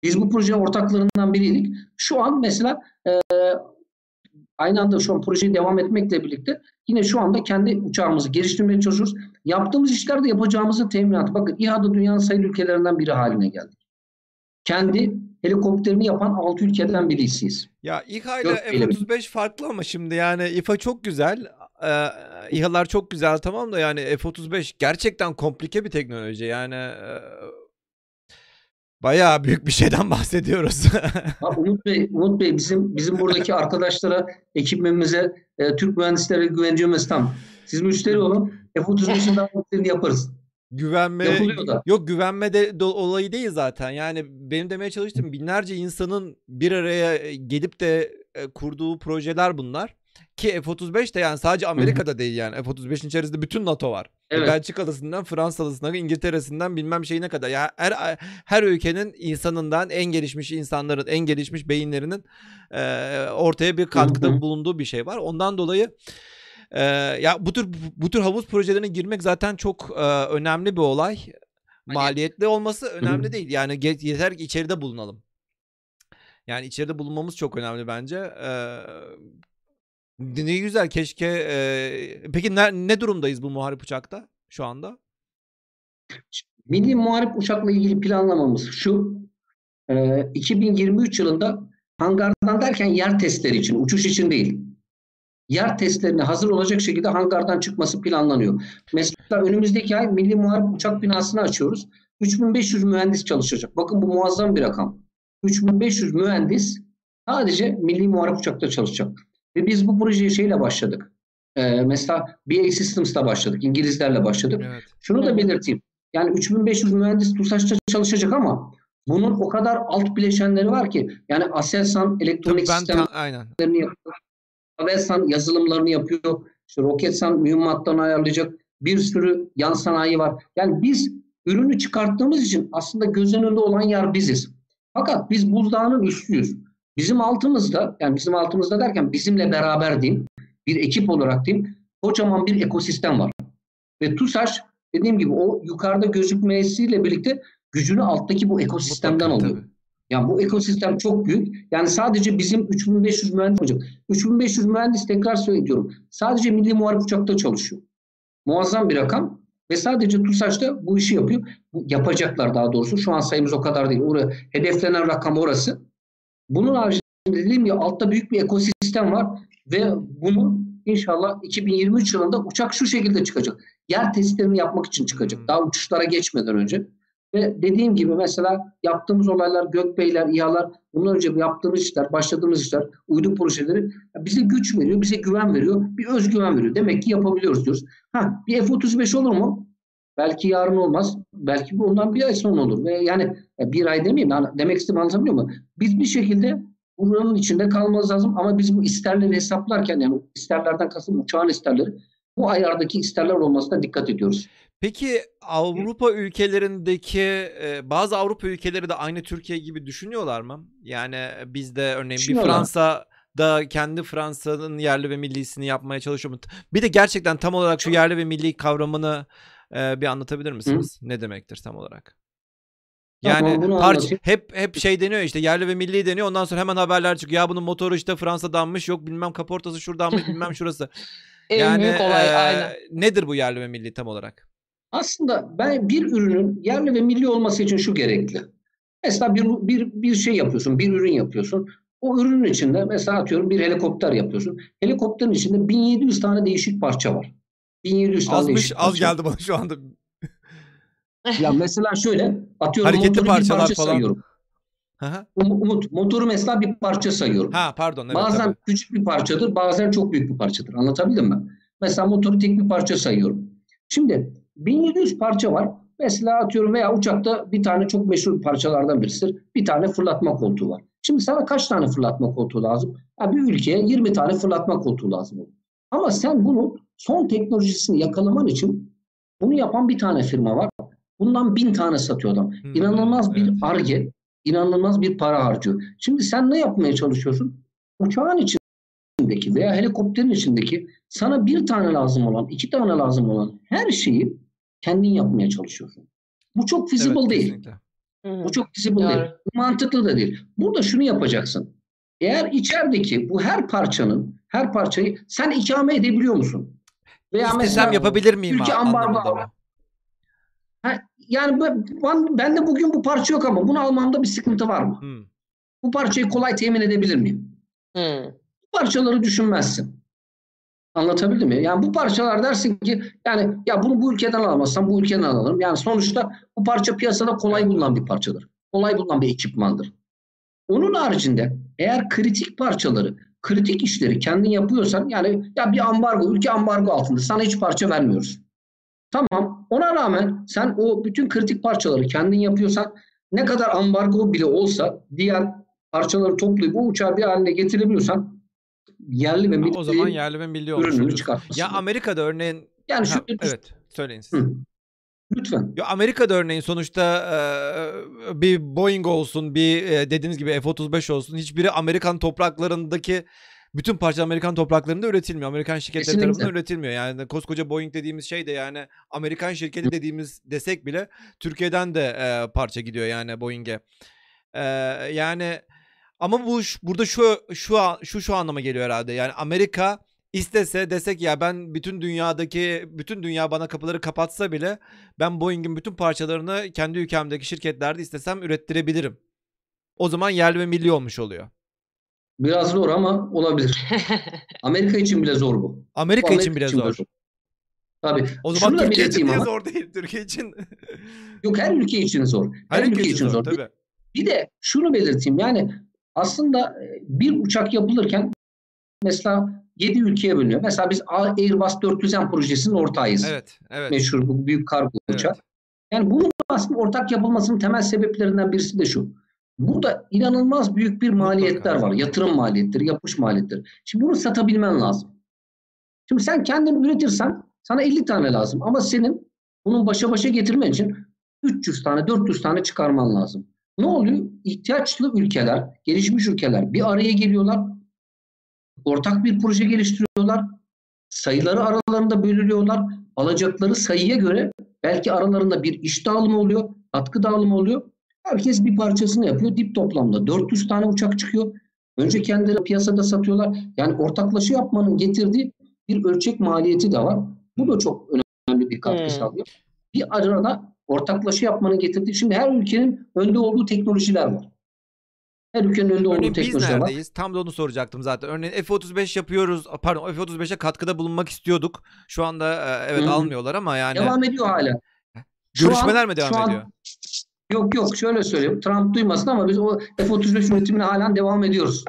Biz bu projenin ortaklarından biriydik. Şu an mesela e, Aynı anda şu an projeyi devam etmekle birlikte yine şu anda kendi uçağımızı geliştirmeye çalışıyoruz. Yaptığımız işlerde yapacağımızın teminatı. Bakın İHA'da dünyanın sayılı ülkelerinden biri haline geldik. Kendi helikopterini yapan 6 ülkeden birisiyiz. Ya İHA ile F-35 farklı ama şimdi yani İHA çok güzel. Ee, İHA'lar çok güzel tamam da yani F-35 gerçekten komplike bir teknoloji. Yani e, Bayağı büyük bir şeyden bahsediyoruz. Umut Bey, Umut Bey bizim bizim buradaki arkadaşlara, ekibimize, e, Türk mühendislere güveneceğimiz tam. Siz müşteri olun. F-35'in daha yaparız. Güvenme yok güvenme de olayı değil zaten. Yani benim demeye çalıştığım binlerce insanın bir araya gelip de e, kurduğu projeler bunlar. Ki F-35 de yani sadece Amerika'da değil yani. F-35'in içerisinde bütün NATO var. Evet. Belçika'lısından Fransa'lısından İngiltere'sinden bilmem şeyine kadar. Ya yani her her ülkenin insanından en gelişmiş insanların, en gelişmiş beyinlerinin e, ortaya bir katkıda bulunduğu bir şey var. Ondan dolayı e, ya bu tür bu tür havuz projelerine girmek zaten çok e, önemli bir olay. Maliyetli olması önemli değil. Yani yeter ki içeride bulunalım. Yani içeride bulunmamız çok önemli bence. Ee, ne güzel keşke. E, peki ne, ne durumdayız bu muharip uçakta şu anda? Milli muharip uçakla ilgili planlamamız şu. E, 2023 yılında hangardan derken yer testleri için, uçuş için değil. Yer testlerine hazır olacak şekilde hangardan çıkması planlanıyor. Mesela önümüzdeki ay Milli Muharip Uçak binasını açıyoruz. 3500 mühendis çalışacak. Bakın bu muazzam bir rakam. 3500 mühendis sadece Milli Muharip Uçak'ta çalışacak. Ve biz bu projeye şeyle başladık. Ee, mesela BA Systems'la başladık. İngilizlerle başladık. Evet. Şunu da belirteyim. Yani 3500 mühendis TUSAŞ'ta çalışacak ama bunun o kadar alt bileşenleri var ki. Yani Aselsan elektronik sistemlerini yapıyor. Avelsan yazılımlarını yapıyor. İşte Roketsan mühimmatlarını ayarlayacak. Bir sürü yan sanayi var. Yani biz ürünü çıkarttığımız için aslında göz önünde olan yer biziz. Fakat biz buzdağının üstüyüz. Bizim altımızda yani bizim altımızda derken bizimle beraber diyeyim bir ekip olarak diyeyim kocaman bir ekosistem var. Ve TUSAŞ dediğim gibi o yukarıda gözükmesiyle birlikte gücünü alttaki bu ekosistemden alıyor. Tabii. Yani bu ekosistem çok büyük. Yani sadece bizim 3500 mühendis olacak. 3500 mühendis tekrar söylüyorum. Sadece Milli Muharip Uçak'ta çalışıyor. Muazzam bir rakam. Ve sadece TUSAŞ'ta bu işi yapıyor. Bu, yapacaklar daha doğrusu. Şu an sayımız o kadar değil. Oraya, hedeflenen rakam orası. Bunun haricinde dediğim gibi altta büyük bir ekosistem var. Ve bunu inşallah 2023 yılında uçak şu şekilde çıkacak. Yer testlerini yapmak için çıkacak. Daha uçuşlara geçmeden önce. Ve dediğim gibi mesela yaptığımız olaylar, gökbeyler, İHA'lar, bundan önce yaptığımız işler, başladığımız işler, uydu projeleri bize güç veriyor, bize güven veriyor, bir özgüven veriyor. Demek ki yapabiliyoruz diyoruz. Ha, bir F-35 olur mu? Belki yarın olmaz. Belki bundan bir ay sonra olur. Ve yani bir ay demeyeyim. Demek istediğimi anlatabiliyor muyum? Biz bir şekilde buranın içinde kalmamız lazım. Ama biz bu isterleri hesaplarken yani isterlerden kasım uçağın isterleri bu ayardaki isterler olmasına dikkat ediyoruz. Peki Avrupa ülkelerindeki e, bazı Avrupa ülkeleri de aynı Türkiye gibi düşünüyorlar mı? Yani bizde örneğin bir Fransa da kendi Fransa'nın yerli ve millisini yapmaya çalışıyor mu? Bir de gerçekten tam olarak şu yerli ve milli kavramını e, bir anlatabilir misiniz? Hı? Ne demektir tam olarak? Yani tamam, parça, hep hep şey deniyor işte yerli ve milli deniyor. Ondan sonra hemen haberler çıkıyor. Ya bunun motoru işte Fransa'danmış. Yok bilmem kaportası şuradanmış, bilmem şurası. yani büyük olay, e, aynen. nedir bu yerli ve milli tam olarak? Aslında ben bir ürünün yerli ve milli olması için şu gerekli. Mesela bir, bir, bir şey yapıyorsun, bir ürün yapıyorsun. O ürünün içinde mesela atıyorum bir helikopter yapıyorsun. Helikopterin içinde 1700 tane değişik parça var. 1700 tane Azmış, parça. Az geldi bana şu anda. Ya mesela şöyle atıyorum Hareketli parçalar parça falan. sayıyorum. Umut motoru mesela bir parça sayıyorum. Ha pardon. Evet, bazen tabii. küçük bir parçadır, bazen çok büyük bir parçadır. Anlatabildim mi? Mesela motoru tek bir parça sayıyorum. Şimdi 1700 parça var. Mesela atıyorum veya uçakta bir tane çok meşhur parçalardan birisidir. Bir tane fırlatma koltuğu var. Şimdi sana kaç tane fırlatma koltuğu lazım? Ya bir ülkeye 20 tane fırlatma koltuğu lazım olur. Ama sen bunu son teknolojisini yakalaman için bunu yapan bir tane firma var. Bundan bin tane satıyor adam. Hmm, inanılmaz bir arge, inanılmaz bir para harcıyor. Şimdi sen ne yapmaya çalışıyorsun? Uçağın içindeki veya helikopterin içindeki sana bir tane lazım olan, iki tane lazım olan her şeyi kendin yapmaya çalışıyorsun. Bu çok feasible evet, değil. Bu çok feasible yani. değil. Mantıklı da değil. Burada şunu yapacaksın. Eğer içerideki bu her parçanın, her parçayı sen ikame edebiliyor musun? Veya İstesem mesela yapabilir miyim? Ülke ambargo. Ha, yani ben, ben de bugün bu parça yok ama bunu almamda bir sıkıntı var mı? Hmm. Bu parçayı kolay temin edebilir miyim? Hmm. Bu parçaları düşünmezsin. Anlatabildim mi? Yani bu parçalar dersin ki yani ya bunu bu ülkeden alamazsam bu ülkeden alalım. Yani sonuçta bu parça piyasada kolay bulunan bir parçadır. Kolay bulunan bir ekipmandır. Onun haricinde eğer kritik parçaları, kritik işleri kendin yapıyorsan yani ya bir ambargo, ülke ambargo altında sana hiç parça vermiyoruz. Tamam ona rağmen sen o bütün kritik parçaları kendin yapıyorsan ne kadar ambargo bile olsa diğer parçaları toplayıp bu uçağı bir haline getirebiliyorsan yerli ve milli o zaman yerli ve milli olmuş Ya Amerika'da örneğin yani ha, evet söyleyin siz. Hı. Lütfen. Ya Amerika'da örneğin sonuçta e, bir Boeing olsun, bir e, dediğiniz gibi F-35 olsun hiçbiri Amerikan topraklarındaki bütün parça Amerikan topraklarında üretilmiyor. Amerikan şirketleri Kesinlikle. tarafından üretilmiyor. Yani koskoca Boeing dediğimiz şey de yani Amerikan şirketi dediğimiz desek bile Türkiye'den de e, parça gidiyor yani Boeing'e. E, yani ama bu burada şu şu şu şu anlama geliyor herhalde. Yani Amerika istese desek ya ben bütün dünyadaki bütün dünya bana kapıları kapatsa bile ben Boeing'in bütün parçalarını kendi ülkemdeki şirketlerde istesem ürettirebilirim. O zaman yerli ve milli olmuş oluyor. Biraz zor ama olabilir. Amerika için bile zor bu. Amerika, bu için bile için zor. zor. Tabii. O zaman Şunu Türkiye için ama. zor değil? Türkiye için. Yok her ülke için zor. Her, Her, ülke, için zor. tabii. Bir de şunu belirteyim yani aslında e, bir uçak yapılırken mesela 7 ülkeye bölünüyor. Mesela biz Airbus 400M projesinin ortağıyız. Evet, evet. Meşhur bu büyük kargo Evet. uçak. Yani bunun aslında ortak yapılmasının temel sebeplerinden birisi de şu. Burada inanılmaz büyük bir maliyetler var. Yatırım maliyetleri, yapış maliyetleri. Şimdi bunu satabilmen lazım. Şimdi sen kendin üretirsen sana 50 tane lazım. Ama senin bunun başa başa getirmen için 300 tane, 400 tane çıkarman lazım. Ne oluyor? İhtiyaçlı ülkeler, gelişmiş ülkeler bir araya geliyorlar. Ortak bir proje geliştiriyorlar. Sayıları aralarında bölülüyorlar. Alacakları sayıya göre belki aralarında bir iş dağılımı oluyor, katkı dağılımı oluyor. Herkes bir parçasını yapıyor. Dip toplamda 400 tane uçak çıkıyor. Önce kendileri piyasada satıyorlar. Yani ortaklaşa yapmanın getirdiği bir ölçek maliyeti de var. Bu da çok önemli bir katkı Hmm. sağlıyor. Bir arada ortaklaşa yapmanın getirdiği, şimdi her ülkenin önde olduğu teknolojiler var. Her ülkenin önde olduğu Örneğin biz neredeyiz? Tam da onu soracaktım zaten. Örneğin F-35 yapıyoruz. Pardon F-35'e katkıda bulunmak istiyorduk. Şu anda e, evet Hı almıyorlar ama yani Devam ediyor hala. Görüşmeler an- mi devam şu an- ediyor? Yok yok şöyle söyleyeyim. Trump duymasın ama biz o F-35 üretimine halen devam ediyoruz.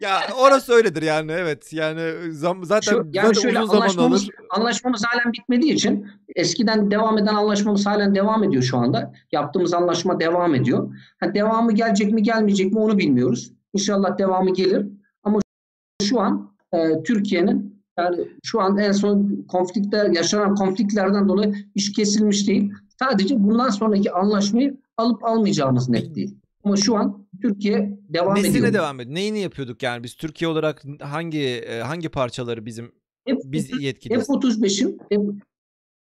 Ya orası öyledir yani evet. Yani zam, zaten, Şu, yani zaten şöyle uzun zaman anlaşmamız, alır. anlaşmamız halen bitmediği için eskiden devam eden anlaşmamız halen devam ediyor şu anda. Yaptığımız anlaşma devam ediyor. Ha, devamı gelecek mi gelmeyecek mi onu bilmiyoruz. İnşallah devamı gelir. Ama şu an e, Türkiye'nin yani şu an en son konflikler yaşanan konfliklerden dolayı iş kesilmiş değil. Sadece bundan sonraki anlaşmayı alıp almayacağımız net değil. Ama şu an Türkiye devam Nesine ediyor. devam ediyor? Neyini yapıyorduk yani biz Türkiye olarak hangi e, hangi parçaları bizim Hep- biz yetkiliyiz? F-35'in F-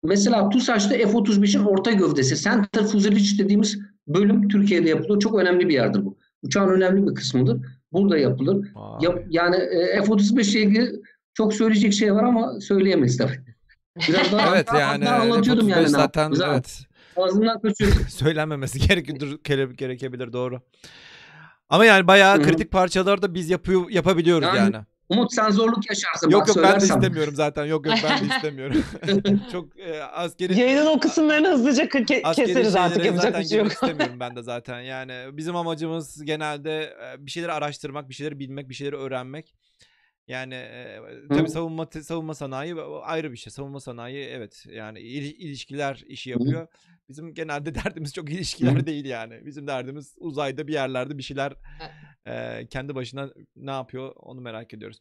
mesela TUSAŞ'ta F-35'in orta gövdesi Center Fuselage dediğimiz bölüm Türkiye'de yapılıyor. Çok önemli bir yerdir bu. Uçağın önemli bir kısmıdır. Burada yapılır. Vay. Ya- yani e, F-35 ile ilgili çok söyleyecek şey var ama söyleyemeyiz tabii. Biraz daha, Evet daha- yani daha anlatıyordum F-35 yani. zaten evet Ağzımdan kaçıyordu. söylenmemesi gerekiyor gere- gerekebilir doğru. Ama yani bayağı Hı hı. kritik parçaları da biz yapıyor yapabiliyoruz Yani yani. Umut sen zorluk yaşarsın. Yok yok ben de istemiyorum zaten. Yok yok ben de istemiyorum. Çok e, askeri Yayının o kısımlarını hızlıca ke- keseriz artık şeylere yapacak zaten bir şey yok. istemiyorum ben de zaten. Yani bizim amacımız genelde e, bir şeyleri araştırmak, bir şeyleri bilmek, bir şeyleri öğrenmek. Yani e, tabii savunma savunma sanayi ayrı bir şey. Savunma sanayi evet yani il- ilişkiler işi yapıyor. Bizim genelde derdimiz çok ilişkiler değil yani. Bizim derdimiz uzayda bir yerlerde bir şeyler e, kendi başına ne yapıyor onu merak ediyoruz.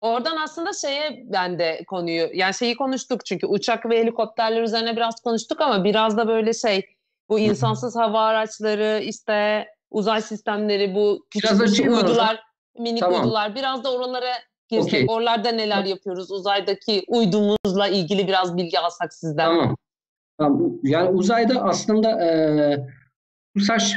Oradan aslında şeye ben de konuyu yani şeyi konuştuk çünkü uçak ve helikopterler üzerine biraz konuştuk ama biraz da böyle şey bu insansız hava araçları işte uzay sistemleri bu küçük mı uydular minik Tamam. uydular biraz da oralara girsek Okey. oralarda neler yapıyoruz uzaydaki uydumuzla ilgili biraz bilgi alsak sizden. Tamam. Tamam. Yani uzayda aslında e, TUSAŞ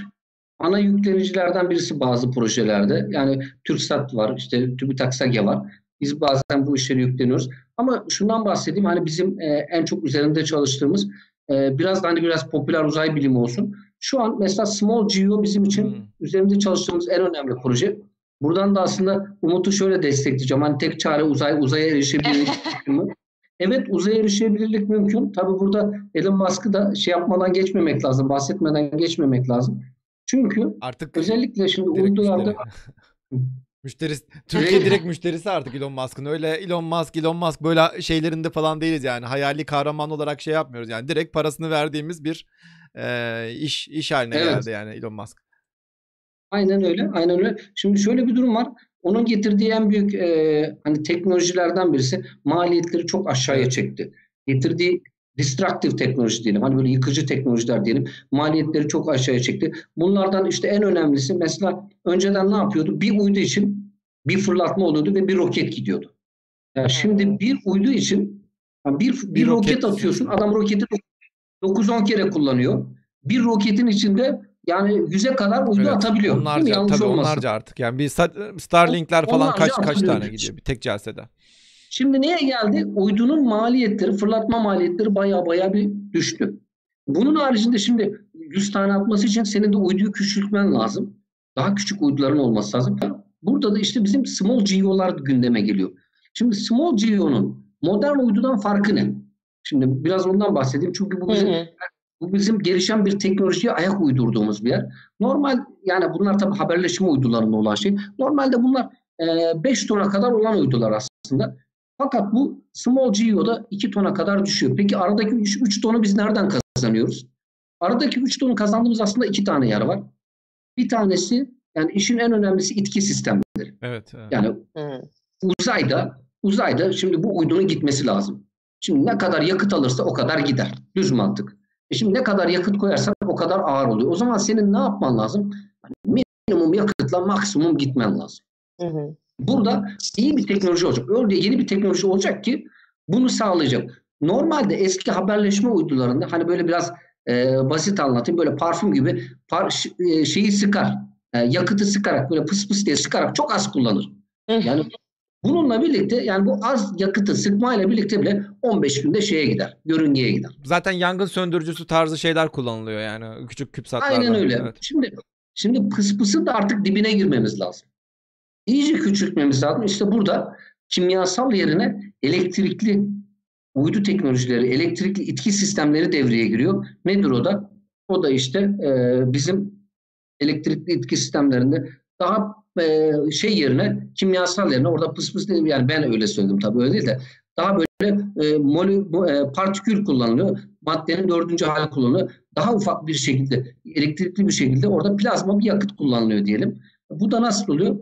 ana yüklenicilerden birisi bazı projelerde. Yani TürkSat var, işte TÜBİTAK SAGE var. Biz bazen bu işleri yükleniyoruz. Ama şundan bahsedeyim. Hani bizim e, en çok üzerinde çalıştığımız e, biraz da hani biraz popüler uzay bilimi olsun. Şu an mesela Small Geo bizim için Hmm. üzerinde çalıştığımız en önemli proje. Buradan da aslında Umut'u şöyle destekleyeceğim. Hani tek çare uzay, uzaya erişebilirlik mı? Evet uzaya erişebilirlik mümkün. Tabii burada Elon Musk'ı da şey yapmadan geçmemek lazım, bahsetmeden geçmemek lazım. Çünkü Artık özellikle şimdi uydularda müşteri. Müşterisi, Türkiye direkt müşterisi artık Elon Musk'ın. Öyle Elon Musk, Elon Musk böyle şeylerinde falan değiliz yani. Hayali kahraman olarak şey yapmıyoruz yani. Direkt parasını verdiğimiz bir e, iş iş haline Evet. geldi yani Elon Musk. Aynen öyle, aynen öyle. Şimdi şöyle bir durum var. Onun getirdiği en büyük e, hani teknolojilerden birisi maliyetleri çok aşağıya çekti. Getirdiği destructive teknoloji diyelim. Hani böyle yıkıcı teknolojiler diyelim. Maliyetleri çok aşağıya çekti. Bunlardan işte en önemlisi mesela önceden ne yapıyordu? Bir uydu için bir fırlatma oluyordu ve bir roket gidiyordu. Yani şimdi bir uydu için yani bir, bir, Bir roket, roket atıyorsun. Adam roketi 9-10 kere kullanıyor. Bir roketin içinde yani yüze kadar uydu Evet, atabiliyor. Değil mi? Onlarca Yanlış tabii olmasın. onlarca artık. Yani bir Star- Starlink'ler falan Onlarca kaç kaç tane gidiyor bir tek celsede. Şimdi neye geldi? Uydunun maliyetleri, fırlatma maliyetleri baya baya bir düştü. Bunun haricinde şimdi 100 tane atması için senin de uyduyu küçültmen lazım. Daha küçük uyduların olması lazım. Burada da işte bizim small geo'lar gündeme geliyor. Şimdi small geo'nun modern uydudan farkı ne? Şimdi biraz ondan bahsedeyim. Çünkü bu bizim, bu bizim gelişen bir teknolojiye ayak uydurduğumuz bir yer. Normal yani bunlar tabii haberleşme uydularında olan şey. Normalde bunlar 5 e, tona kadar olan uydular aslında. Fakat bu small GEO'da 2 tona kadar düşüyor. Peki aradaki 3, 3 tonu biz nereden kazanıyoruz? Aradaki 3 tonu kazandığımız aslında iki tane yer var. Bir tanesi yani işin en önemlisi itki sistemleri. Evet. evet. Yani uzayda uzayda şimdi bu uydunun gitmesi lazım. Şimdi ne kadar yakıt alırsa o kadar gider. Düz mantık. E şimdi ne kadar yakıt koyarsan o kadar ağır oluyor. O zaman senin ne yapman lazım? Yani minimum yakıtla maksimum gitmen lazım. Hı hı. Burada iyi bir teknoloji olacak. Öyle yeni bir teknoloji olacak ki bunu sağlayacak. Normalde eski haberleşme uydularında hani böyle biraz e, basit anlatayım. Böyle parfüm gibi par, e, şeyi sıkar. E, yakıtı sıkarak böyle pıs pıs diye sıkarak çok az kullanır. Yani bununla birlikte yani bu az yakıtı sıkmayla birlikte bile 15 günde şeye gider. Yörüngeye gider. Zaten yangın söndürücüsü tarzı şeyler kullanılıyor yani küçük küpsatlarla. Aynen öyle. Evet. Şimdi şimdi pıs pısın da artık dibine girmemiz lazım. İyice küçültmemiz lazım. İşte burada kimyasal yerine elektrikli uydu teknolojileri, elektrikli itki sistemleri devreye giriyor. Nedir o da? O da işte e, bizim elektrikli itki sistemlerinde daha şey yerine, kimyasal yerine orada pıs pıs değil yani ben öyle söyledim tabii öyle değil de daha böyle e, molü, e, partikül kullanılıyor. Maddenin dördüncü hali kullanılıyor. Daha ufak bir şekilde, elektrikli bir şekilde orada plazma bir yakıt kullanılıyor diyelim. Bu da nasıl oluyor?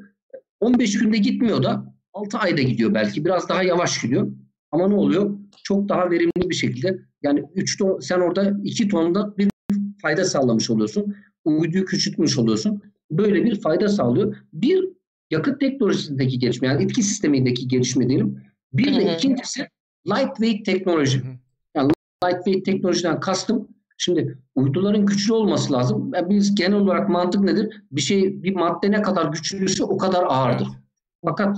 15 günde gitmiyor da 6 ayda gidiyor belki. Biraz daha yavaş gidiyor. Ama ne oluyor? Çok daha verimli bir şekilde yani 3 ton sen orada 2 tonda bir fayda sağlamış oluyorsun. Uyduyu küçültmüş oluyorsun. Böyle bir fayda sağlıyor. Bir yakıt teknolojisindeki gelişme yani etki sistemindeki gelişme diyelim. Bir de ikincisi lightweight teknoloji. Yani lightweight teknolojiden kastım Şimdi uyduların güçlü olması lazım. Yani biz genel olarak mantık nedir? Bir şey, bir madde ne kadar güçlüyse o kadar ağırdır. Fakat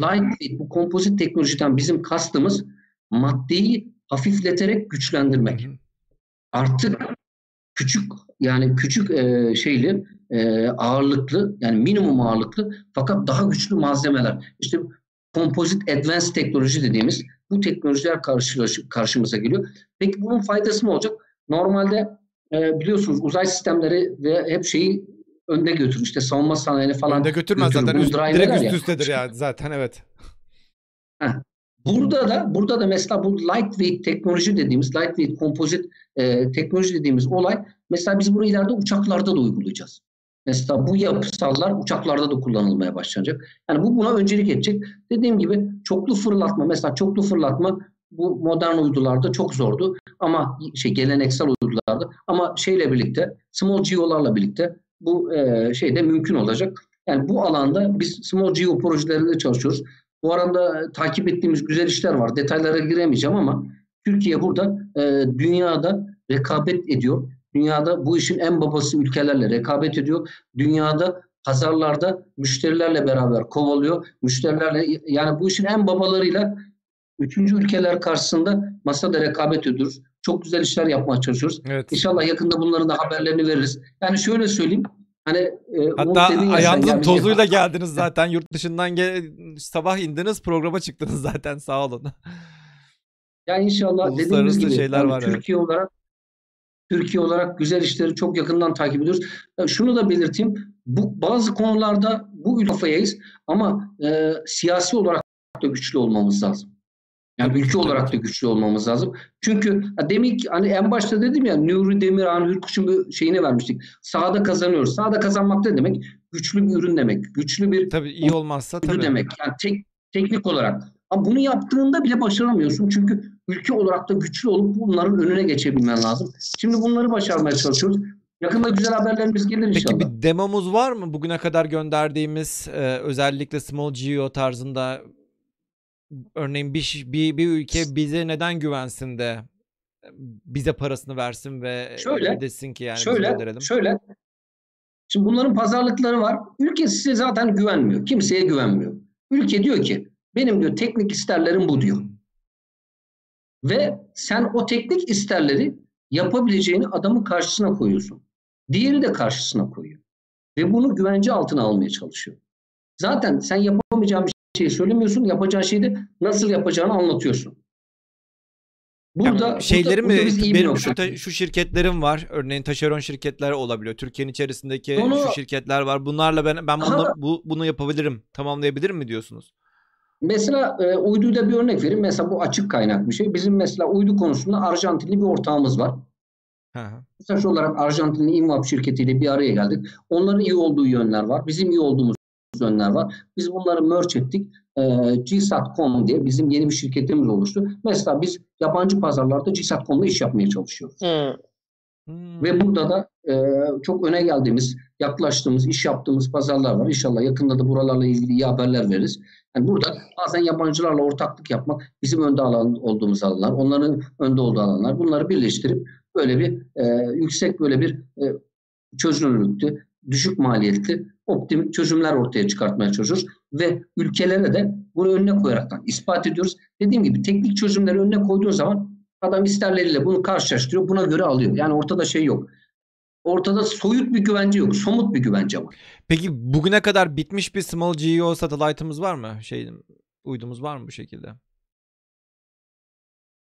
lightweight, bu kompozit teknolojiden bizim kastımız maddeyi hafifleterek güçlendirmek. Artık küçük yani küçük e, şeyli e, ağırlıklı yani minimum ağırlıklı fakat daha güçlü malzemeler. İşte kompozit advanced teknoloji dediğimiz bu teknolojiler karşı, karşımıza geliyor. Peki bunun faydası ne olacak? Normalde e, biliyorsunuz uzay sistemleri ve hep şeyi önde götürür. İşte savunma sanayini falan Önde götürmez götürür. zaten. Üst, direkt üst üstedir ya. yani zaten evet. Heh. Burada da burada da mesela bu lightweight teknoloji dediğimiz lightweight kompozit e, teknoloji dediğimiz olay mesela biz bunu ileride uçaklarda da uygulayacağız. Mesela bu yapısallar uçaklarda da kullanılmaya başlanacak. Yani bu buna öncelik edecek. Dediğim gibi çoklu fırlatma mesela çoklu fırlatma bu modern uydularda çok zordu ama şey geleneksel uydularda ama şeyle birlikte small geo'larla birlikte bu e, şeyde mümkün olacak. Yani bu alanda biz small geo projelerinde çalışıyoruz. Bu arada takip ettiğimiz güzel işler var. Detaylara giremeyeceğim ama Türkiye burada e, dünyada rekabet ediyor. Dünyada bu işin en babası ülkelerle rekabet ediyor. Dünyada pazarlarda müşterilerle beraber kovalıyor. Müşterilerle yani bu işin en babalarıyla üçüncü ülkeler karşısında masada rekabet ediyoruz. Çok güzel işler yapmaya çalışıyoruz. Evet. İnşallah yakında bunların da haberlerini veririz. Yani şöyle söyleyeyim. Hani e, Hatta ayağınızın yani, tozuyla geldiniz zaten. Yurt dışından gel sabah indiniz programa çıktınız zaten sağ olun. Ya inşallah dediğimiz gibi şeyler yani var, Türkiye evet. olarak Türkiye olarak güzel işleri çok yakından takip ediyoruz. Yani şunu da belirteyim. Bu bazı konularda bu ülkefayayız ama e, siyasi olarak da güçlü olmamız lazım. Yani ülke olarak da güçlü olmamız lazım. Çünkü demek hani en başta dedim ya Nuri Demirhan Hürkuş'un bir şeyini vermiştik. Sahada kazanıyoruz. Sahada kazanmak ne demek? Güçlü bir ürün demek. Güçlü bir tabii iyi olmazsa tabii. demek. Yani tek, teknik olarak. Ama bunu yaptığında bile başaramıyorsun. Çünkü ülke olarak da güçlü olup bunların önüne geçebilmen lazım. Şimdi bunları başarmaya çalışıyoruz. Yakında güzel haberlerimiz gelir inşallah. Peki bir demomuz var mı? Bugüne kadar gönderdiğimiz e, özellikle Small Geo tarzında örneğin bir, bir, bir ülke bize neden güvensin de bize parasını versin ve şöyle, desin ki yani şöyle, Şöyle, şimdi bunların pazarlıkları var. Ülke size zaten güvenmiyor. Kimseye güvenmiyor. Ülke diyor ki benim diyor teknik isterlerim bu diyor. Ve sen o teknik isterleri yapabileceğini adamın karşısına koyuyorsun. Diğeri de karşısına koyuyor. Ve bunu güvence altına almaya çalışıyor. Zaten sen yapamayacağın bir şey söylemiyorsun. Yapacağın şeyi de nasıl yapacağını anlatıyorsun. Burada yani şeylerin mi benim şu ta, şu şirketlerim var. Örneğin taşeron şirketler olabiliyor. Türkiye'nin içerisindeki Onu, şu şirketler var. Bunlarla ben ben bunu, bu, bunu yapabilirim, tamamlayabilirim mi diyorsunuz? Mesela e, uyduyla bir örnek vereyim. Mesela bu açık kaynak bir şey. Bizim mesela uydu konusunda Arjantinli bir ortağımız var. Mesaj olarak Arjantinli Invap şirketiyle bir araya geldik. Onların iyi olduğu yönler var. Bizim iyi olduğumuz yönler var. Biz bunları merge ettik. E, GSAT.com diye bizim yeni bir şirketimiz oluştu. Mesela biz yabancı pazarlarda GSAT.com'la iş yapmaya çalışıyoruz. Hmm. Hmm. Ve burada da e, çok öne geldiğimiz, yaklaştığımız, iş yaptığımız pazarlar var. İnşallah yakında da buralarla ilgili iyi haberler veririz. Yani burada bazen yabancılarla ortaklık yapmak bizim önde alan olduğumuz alanlar, onların önde olduğu alanlar. Bunları birleştirip böyle bir e, yüksek böyle bir e, çözünürlüklü, düşük maliyetli, optim çözümler ortaya çıkartmaya çalışıyoruz. Ve ülkelere de bunu önüne koyaraktan ispat ediyoruz. Dediğim gibi teknik çözümleri önüne koyduğun zaman adam isterleriyle bunu karşılaştırıyor, buna göre alıyor. Yani ortada şey yok. Ortada soyut bir güvence yok, somut bir güvence var. Peki bugüne kadar bitmiş bir small GEO satellite'ımız var mı? Şey, uydumuz var mı bu şekilde?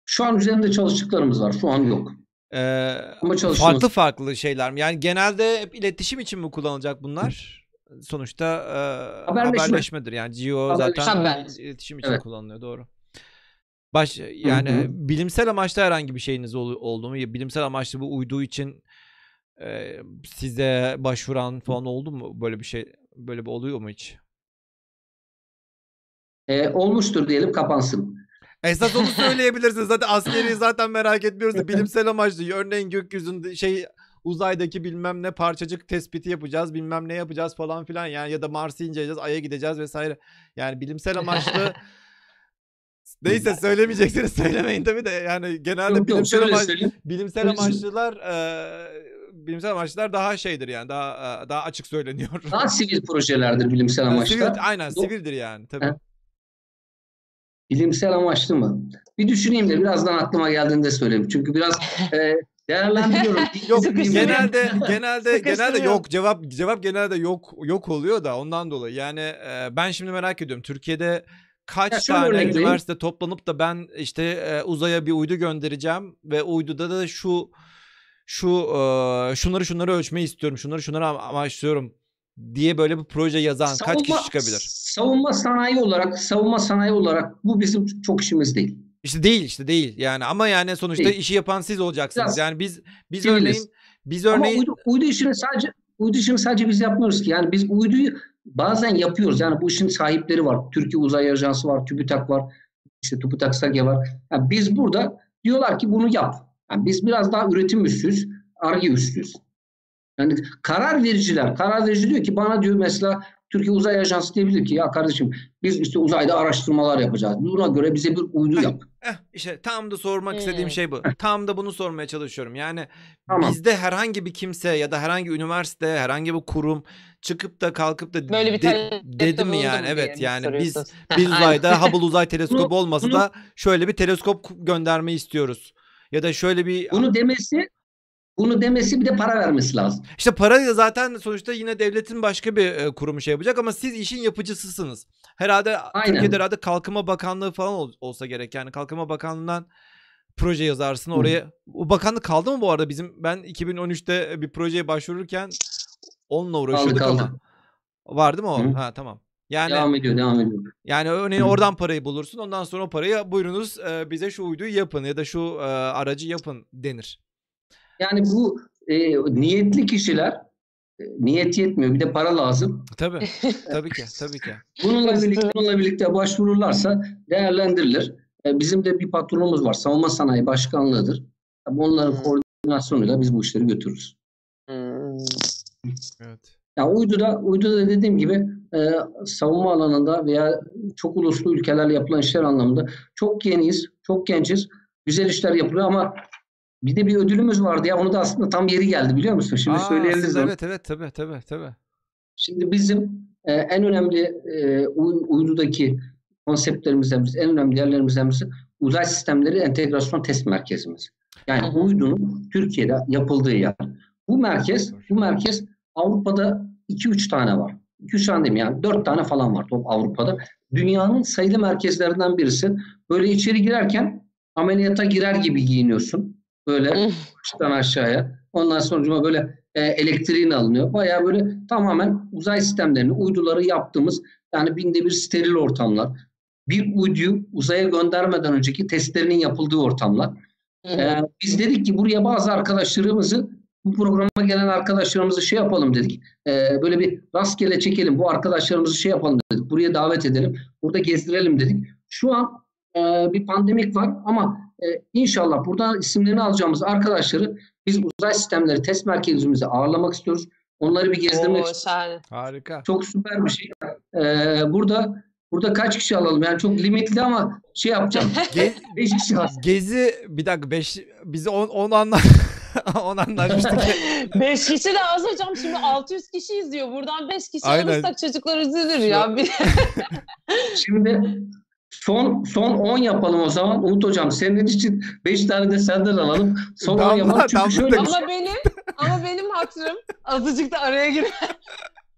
Şu an üzerinde çalıştıklarımız var. Şu an yok. Ee, Ama farklı farklı şeyler mi? Yani genelde hep iletişim için mi kullanılacak bunlar? Sonuçta e, haberleşme. haberleşmedir. Yani Geo zaten Haber. iletişim için evet. kullanılıyor. Doğru. Baş yani hı hı. bilimsel amaçlı herhangi bir şeyiniz ol, oldu mu? Bilimsel amaçlı bu uyduğu için e, size başvuran falan oldu mu? Böyle bir şey böyle bir oluyor mu hiç? E, olmuştur diyelim kapansın. Esas onu söyleyebilirsiniz. Zaten askeri zaten merak etmiyoruz da bilimsel amaçlı. Örneğin gökyüzünde şey uzaydaki bilmem ne parçacık tespiti yapacağız bilmem ne yapacağız falan filan yani ya da Mars'ı inceleyeceğiz Ay'a gideceğiz vesaire. Yani bilimsel amaçlı Neyse söylemeyeceksiniz söylemeyin tabii de yani genelde yok, bilimsel, yok, amaç, bilimsel amaçlılar e, bilimsel amaçlar daha şeydir yani daha daha açık söyleniyor. Daha sivil projelerdir bilimsel amaçlar. Sivil, aynen sivildir yani tabii. Ha. Bilimsel amaçlı mı? Bir düşüneyim de birazdan aklıma geldiğinde söyleyeyim. Çünkü biraz e, değerlendiriyorum. yok genelde genelde genelde yok cevap cevap genelde yok yok oluyor da ondan dolayı. Yani e, ben şimdi merak ediyorum. Türkiye'de kaç ya tane üniversite toplanıp da ben işte e, uzaya bir uydu göndereceğim ve uyduda da şu şu e, şunları şunları ölçmeyi istiyorum. Şunları şunları amaçlıyorum diye böyle bir proje yazan savunma, kaç kişi çıkabilir? Savunma sanayi olarak, savunma sanayi olarak bu bizim çok işimiz değil. İşte değil işte değil yani ama yani sonuçta değil. işi yapan siz olacaksınız. Biraz yani biz biz değiliz. örneğin biz örneğin ama uydu, uydu işini sadece uydu işini sadece biz yapmıyoruz ki. Yani biz uyduyu bazen yapıyoruz. Yani bu işin sahipleri var. Türkiye Uzay Ajansı var, TÜBİTAK var, işte TÜBİTAK SAGE var. Yani biz burada diyorlar ki bunu yap. Yani biz biraz daha üretim üstüyüz, arge üstüyüz. Yani karar vericiler, karar verici diyor ki bana diyor mesela Türkiye Uzay Ajansı diyebilir ki ya kardeşim biz işte uzayda araştırmalar yapacağız. Buna göre bize bir uydu yap. Eh, işte tam da sormak hmm. istediğim şey bu. Tam da bunu sormaya çalışıyorum. Yani tamam. bizde herhangi bir kimse ya da herhangi üniversite, herhangi bir kurum çıkıp da kalkıp da böyle bir de, dedi mi yani? Evet yani biz biz uzayda Hubble Uzay Teleskobu olmasa da şöyle bir teleskop göndermeyi istiyoruz. Ya da şöyle bir bunu demesi bunu demesi bir de para vermesi lazım. İşte para zaten sonuçta yine devletin başka bir e, kurumu şey yapacak ama siz işin yapıcısısınız. Herhalde Aynen. Türkiye'de herhalde Kalkınma Bakanlığı falan ol, olsa gerek. Yani Kalkınma Bakanlığı'ndan proje yazarsın oraya. Hı. O bakanlık kaldı mı bu arada? Bizim ben 2013'te bir projeye başvururken onunla uğraşıyorduk kaldı, kaldı. ama. Var değil mi o? Hı. Ha tamam. Yani devam ediyor, devam ediyor. Yani örneğin oradan parayı bulursun. Ondan sonra o parayı buyurunuz e, bize şu uyduyu yapın ya da şu e, aracı yapın denir. Yani bu e, niyetli kişiler e, niyet yetmiyor. Bir de para lazım. Tabii. Tabii ki. Tabii ki. Bununla birlikte, bununla birlikte başvururlarsa değerlendirilir. E, bizim de bir patronumuz var. Savunma Sanayi Başkanlığı'dır. Onların hmm. koordinasyonuyla biz bu işleri götürürüz. Hmm. Evet. Yani uyduda, uyduda dediğim gibi e, savunma alanında veya çok uluslu ülkelerle yapılan işler anlamında çok yeniyiz, çok gençiz. Güzel işler yapılıyor ama bir de bir ödülümüz vardı ya. Onu da aslında tam yeri geldi biliyor musun? Şimdi Aa, söyleyebiliriz. Evet evet tabii tabii tabii. Şimdi bizim e, en önemli e, uydudaki konseptlerimizden birisi, en önemli yerlerimizden birisi uzay sistemleri entegrasyon test merkezimiz. Yani uydunun Türkiye'de yapıldığı yer. Bu merkez, bu merkez Avrupa'da 2-3 tane var. 2-3 tane değil mi yani 4 tane falan var top Avrupa'da. Dünyanın sayılı merkezlerinden birisi. Böyle içeri girerken ameliyata girer gibi giyiniyorsun. Böyle baştan aşağıya. Ondan sonra böyle e, elektriğin alınıyor. Baya böyle tamamen uzay sistemlerini, uyduları yaptığımız yani binde bir steril ortamlar. Bir uyduyu uzaya göndermeden önceki testlerinin yapıldığı ortamlar. Ee, biz dedik ki buraya bazı arkadaşlarımızı bu programa gelen arkadaşlarımızı şey yapalım dedik. Ee, böyle bir rastgele çekelim. Bu arkadaşlarımızı şey yapalım dedik. Buraya davet edelim. Burada gezdirelim dedik. Şu an e, bir pandemik var ama e, inşallah buradan isimlerini alacağımız arkadaşları biz uzay sistemleri test merkezimize ağırlamak istiyoruz. Onları bir gezdirmek Oo, şahane. Harika. Çok süper bir şey. Ee, burada burada kaç kişi alalım? Yani çok limitli ama şey yapacağım. Ge- 5 kişi var. Gezi bir dakika 5 bizi 10 10 anla 10 anlaşmıştık. 5 kişi de az hocam şimdi 600 kişi izliyor. Buradan 5 kişi Aynen. alırsak çocuklar üzülür ya. Şimdi son son 10 yapalım o zaman. Umut hocam senin için 5 tane de senden alalım. Son 10 Damla, yapalım. Çünkü damla şöyle ama benim ama benim hatırım azıcık da araya gir.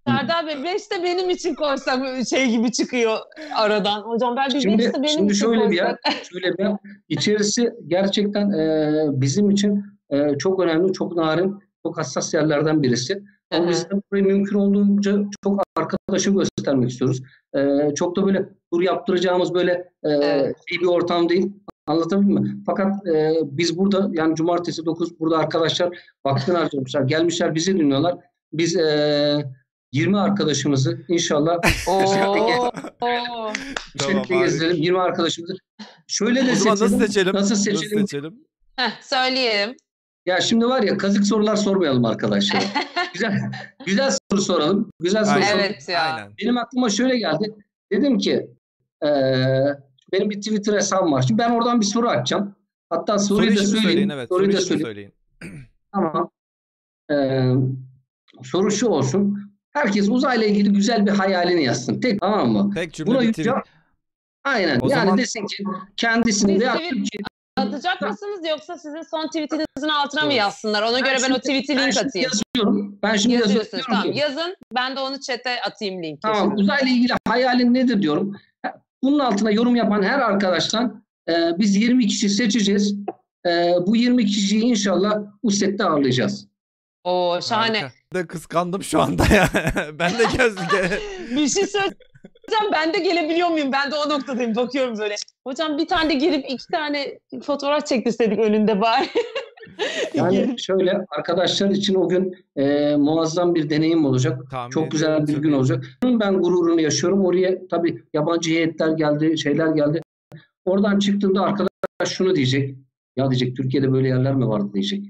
Serdar Bey 5 de benim için koysam şey gibi çıkıyor aradan. Hocam ben bir 5 Şimdi, de benim şimdi için şöyle bir yer, koysak. şöyle bir yer. İçerisi gerçekten e, bizim için e, çok önemli, çok narin, çok hassas yerlerden birisi. Ama Hı biz de burayı mümkün olduğunca çok arkadaşı göstermek istiyoruz. E, çok da böyle tur yaptıracağımız böyle e, Evet. iyi bir ortam değil. Anlatabildim mi? Fakat e, biz burada yani cumartesi 9 burada arkadaşlar vaktini harcamışlar. Gelmişler bizi dinliyorlar. Biz e, 20 arkadaşımızı inşallah Tamam, gezdirelim. 20 arkadaşımızı. Şöyle de o zaman nasıl seçelim? Nasıl Nasıl seçelim? seçelim? Heh, söyleyelim. Ya şimdi var ya kazık sorular sormayalım arkadaşlar. güzel güzel soru soralım. Güzel soru Aynen. soralım. Evet ya. Aynen. Benim aklıma şöyle geldi. Dedim ki eee, benim bir Twitter hesabım var. Şimdi ben oradan bir soru açacağım. Hatta soruyu Soruyu da söyleyeyim. söyleyin evet. Soruyu Soruyu da söyleyeyim. söyleyin. Tamam. Eee, soru şu olsun. Herkes uzayla ilgili güzel bir hayalini yazsın. Tek tamam mı? Tek cümle Buna yükleyeceğim. tweet. Aynen. O yani zaman- desin ki kendisini Biz veya tweet- Türkiye Atacak mısınız yoksa sizin son tweetinizin altına mı yazsınlar? Ona göre ben o şimdi- tweet'i ben link atayım. yazıyorum. Ben şimdi yazıyorum. Tamam. ki, Yazın ben de onu chat'e atayım linki. Tamam. Uzayla ilgili hayalin nedir diyorum. Bunun altına yorum yapan her arkadaştan e, biz 20 kişi seçeceğiz. E, bu 20 kişiyi inşallah bu sette ağırlayacağız. Oo şahane. Harika. Ben de kıskandım şu anda ya. ben de göz bir şey söyleyeceğim. Ben de gelebiliyor muyum? Ben de o noktadayım. Bakıyorum böyle. Hocam bir tane de gelip iki tane fotoğraf çektirseydik önünde bari. Yani şöyle arkadaşlar için o gün e, muazzam bir deneyim olacak. Tahmin Çok güzel bir gün olacak. Ben gururunu yaşıyorum. Oraya tabii yabancı heyetler geldi, şeyler geldi. Oradan çıktığımda arkadaş şunu diyecek. Ya diyecek Türkiye'de böyle yerler mi vardı diyecek.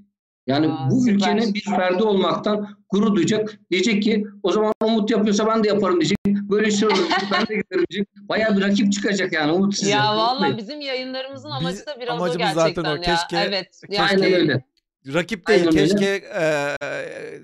Yani Aa, bu süper. ülkenin bir ferdi olmaktan gurur duyacak. Diyecek ki o zaman Umut yapıyorsa ben de yaparım diyecek. Böyle şey olur. Ben de giderim diyecek. Bayağı bir rakip çıkacak yani Umut size. ya valla bizim yayınlarımızın Biz- amacı da biraz o amacımız gerçekten zaten o. ya. Keşke- evet. keşke- Yani Aynen öyle. Rakip değil Aynen öyle. keşke e,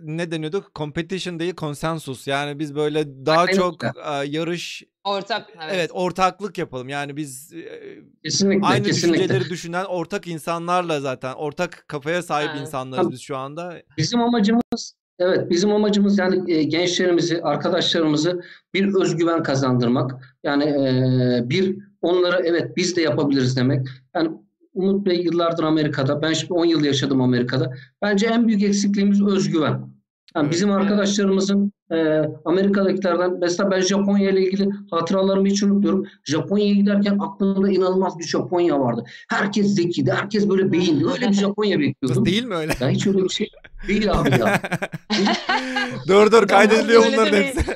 ne deniyordu? Competition değil konsensus. Yani biz böyle daha Aynen çok e, yarış ortak. Evet. evet. ortaklık yapalım. Yani biz e, Kesinlikle, aynı kesinlikle. düşünceleri düşünen ortak insanlarla zaten ortak kafaya sahip Ha. insanlarız Tabii. biz şu anda. Bizim amacımız evet bizim amacımız yani e, gençlerimizi, arkadaşlarımızı bir özgüven kazandırmak. Yani e, bir onlara evet biz de yapabiliriz demek. Yani Umut Bey yıllardır Amerika'da. Ben şimdi 10 yıl yaşadım Amerika'da. Bence en büyük eksikliğimiz özgüven. Yani bizim arkadaşlarımızın e, Amerika'dakilerden mesela ben Japonya ile ilgili hatıralarımı hiç unutmuyorum. Japonya'ya giderken aklımda inanılmaz bir Japonya vardı. Herkes zekiydi, herkes böyle beyindi. Öyle bir Japonya bekliyordum. Değil mi öyle? Ya hiç öyle bir şey değil abi ya. dur dur kaydediliyor bunların hepsi.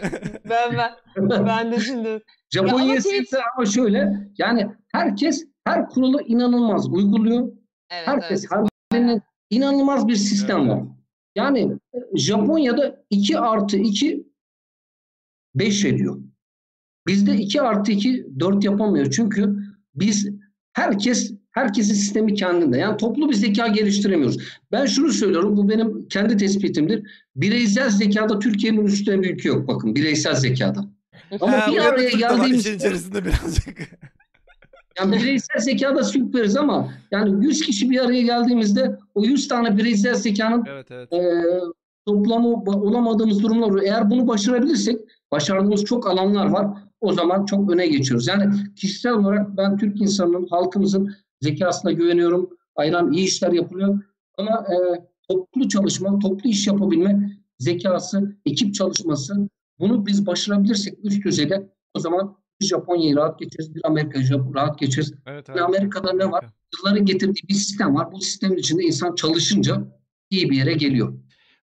Ben, ben, ben de şimdi. Japonya'yı tweet- sevdi ama şöyle yani herkes her kuralı inanılmaz uyguluyor. Evet, Herkes evet. harbinden inanılmaz bir sistem Evet. var. Yani Japonya'da 2 artı 2 5 ediyor. Bizde 2 artı 2 4 yapamıyor. Çünkü biz herkes herkesin sistemi kendinde. Yani toplu bir zeka geliştiremiyoruz. Ben şunu söylüyorum. Bu benim kendi tespitimdir. Bireysel zekada Türkiye'nin üstüne bir ülke yok. Bakın bireysel zekada. Ama Ha, bir araya geldiğimiz içerisinde birazcık. yani bireysel zekada süperiz ama yani 100 kişi bir araya geldiğimizde o 100 tane bireysel zekanın evet evet. e, toplamı olamadığımız durumlar oluyor. Eğer bunu başarabilirsek, başardığımız çok alanlar var. O zaman çok öne geçiyoruz. Yani kişisel olarak ben Türk insanının, halkımızın zekasına güveniyorum. Ayran iyi işler yapılıyor. Ama e, toplu çalışma, toplu iş yapabilme zekası, ekip çalışması bunu biz başarabilirsek üst düzeyde o zaman Japonya'yı rahat geçeriz, bir Amerika'yı rahat geçeriz. Evet, evet. Amerika'da ne var? Yılların getirdiği bir sistem var. Bu sistemin içinde insan çalışınca iyi bir yere geliyor.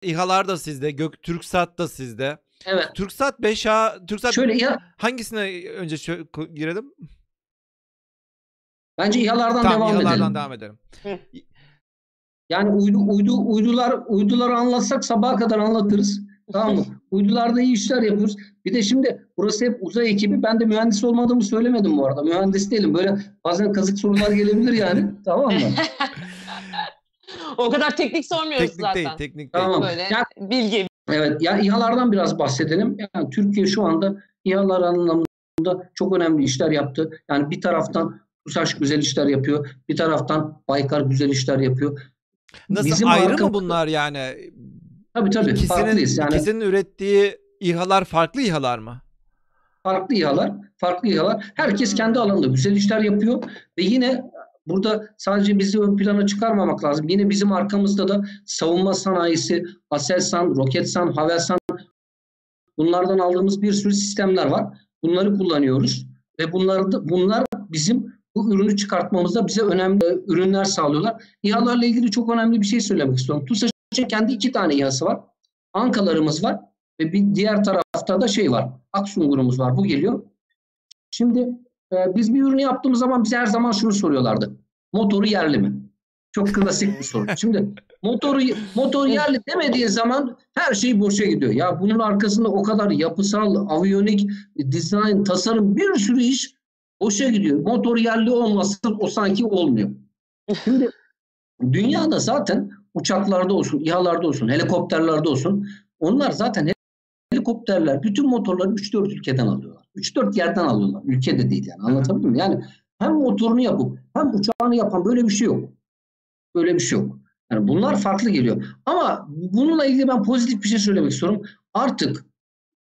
İHA'lar da sizde, Gök Türksat da sizde. Evet. Türksat 5A, Türksat Şöyle ya hangisine önce girelim? Bence İHA'lardan tamam, devam İHA'lardan edelim. devam edelim. Yani uydu, uydu, uydular, uyduları anlatsak sabaha kadar anlatırız. Tamam mı? Uydularda iyi işler yapıyoruz. Bir de şimdi burası hep uzay ekibi. Ben de mühendis olmadığımı söylemedim bu arada. Mühendis değilim. Böyle bazen kazık sorular gelebilir yani. tamam mı? o kadar teknik sormuyoruz teknik zaten. Değil, teknik değil. Tamam. Böyle yani, bilgi. Evet. Ya İHA'lardan biraz bahsedelim. Yani Türkiye şu anda İHA'lar anlamında çok önemli işler yaptı. Yani bir taraftan TUSAŞ güzel işler yapıyor. Bir taraftan Baykar güzel işler yapıyor. Nasıl Bizim ayrı marka... mı bunlar yani? Tabii tabii ikisinin, farklıyız. Yani, ikisinin ürettiği İHA'lar farklı İHA'lar mı? Farklı İHA'lar, farklı İHA'lar. Herkes hmm. kendi alanında güzel işler yapıyor ve yine burada sadece bizi ön plana çıkarmamak lazım. Yine bizim arkamızda da savunma sanayisi, Aselsan, Roketsan, Havelsan bunlardan aldığımız bir sürü sistemler var. Bunları kullanıyoruz ve bunlar da, bunlar bizim bu ürünü çıkartmamızda bize önemli ürünler sağlıyorlar. İHA'larla ilgili çok önemli bir şey söylemek istiyorum. TUSAŞ'ın kendi iki tane İHA'sı var. Ankalarımız var ve bir diğer tarafta da şey var. Aksungur'umuz var. Bu geliyor. Şimdi e, biz bir ürünü yaptığımız zaman bize her zaman şunu soruyorlardı. Motoru yerli mi? Çok klasik bir soru. Şimdi motoru motor yerli demediğin zaman her şey boşa gidiyor. Ya bunun arkasında o kadar yapısal, aviyonik, dizayn, tasarım bir sürü iş boşa gidiyor. Motor yerli olmasa o sanki olmuyor. Şimdi dünyada zaten uçaklarda olsun, İHA'larda olsun, helikopterlerde olsun onlar zaten helikopterler bütün motorları 3-4 ülkeden alıyorlar. 3-4 yerden alıyorlar. Ülkede değil yani. Anlatabildim mi? Yani hem motorunu yapıp hem uçağını yapan böyle bir şey yok. Böyle bir şey yok. Yani bunlar farklı geliyor. Ama bununla ilgili ben pozitif bir şey söylemek istiyorum. Artık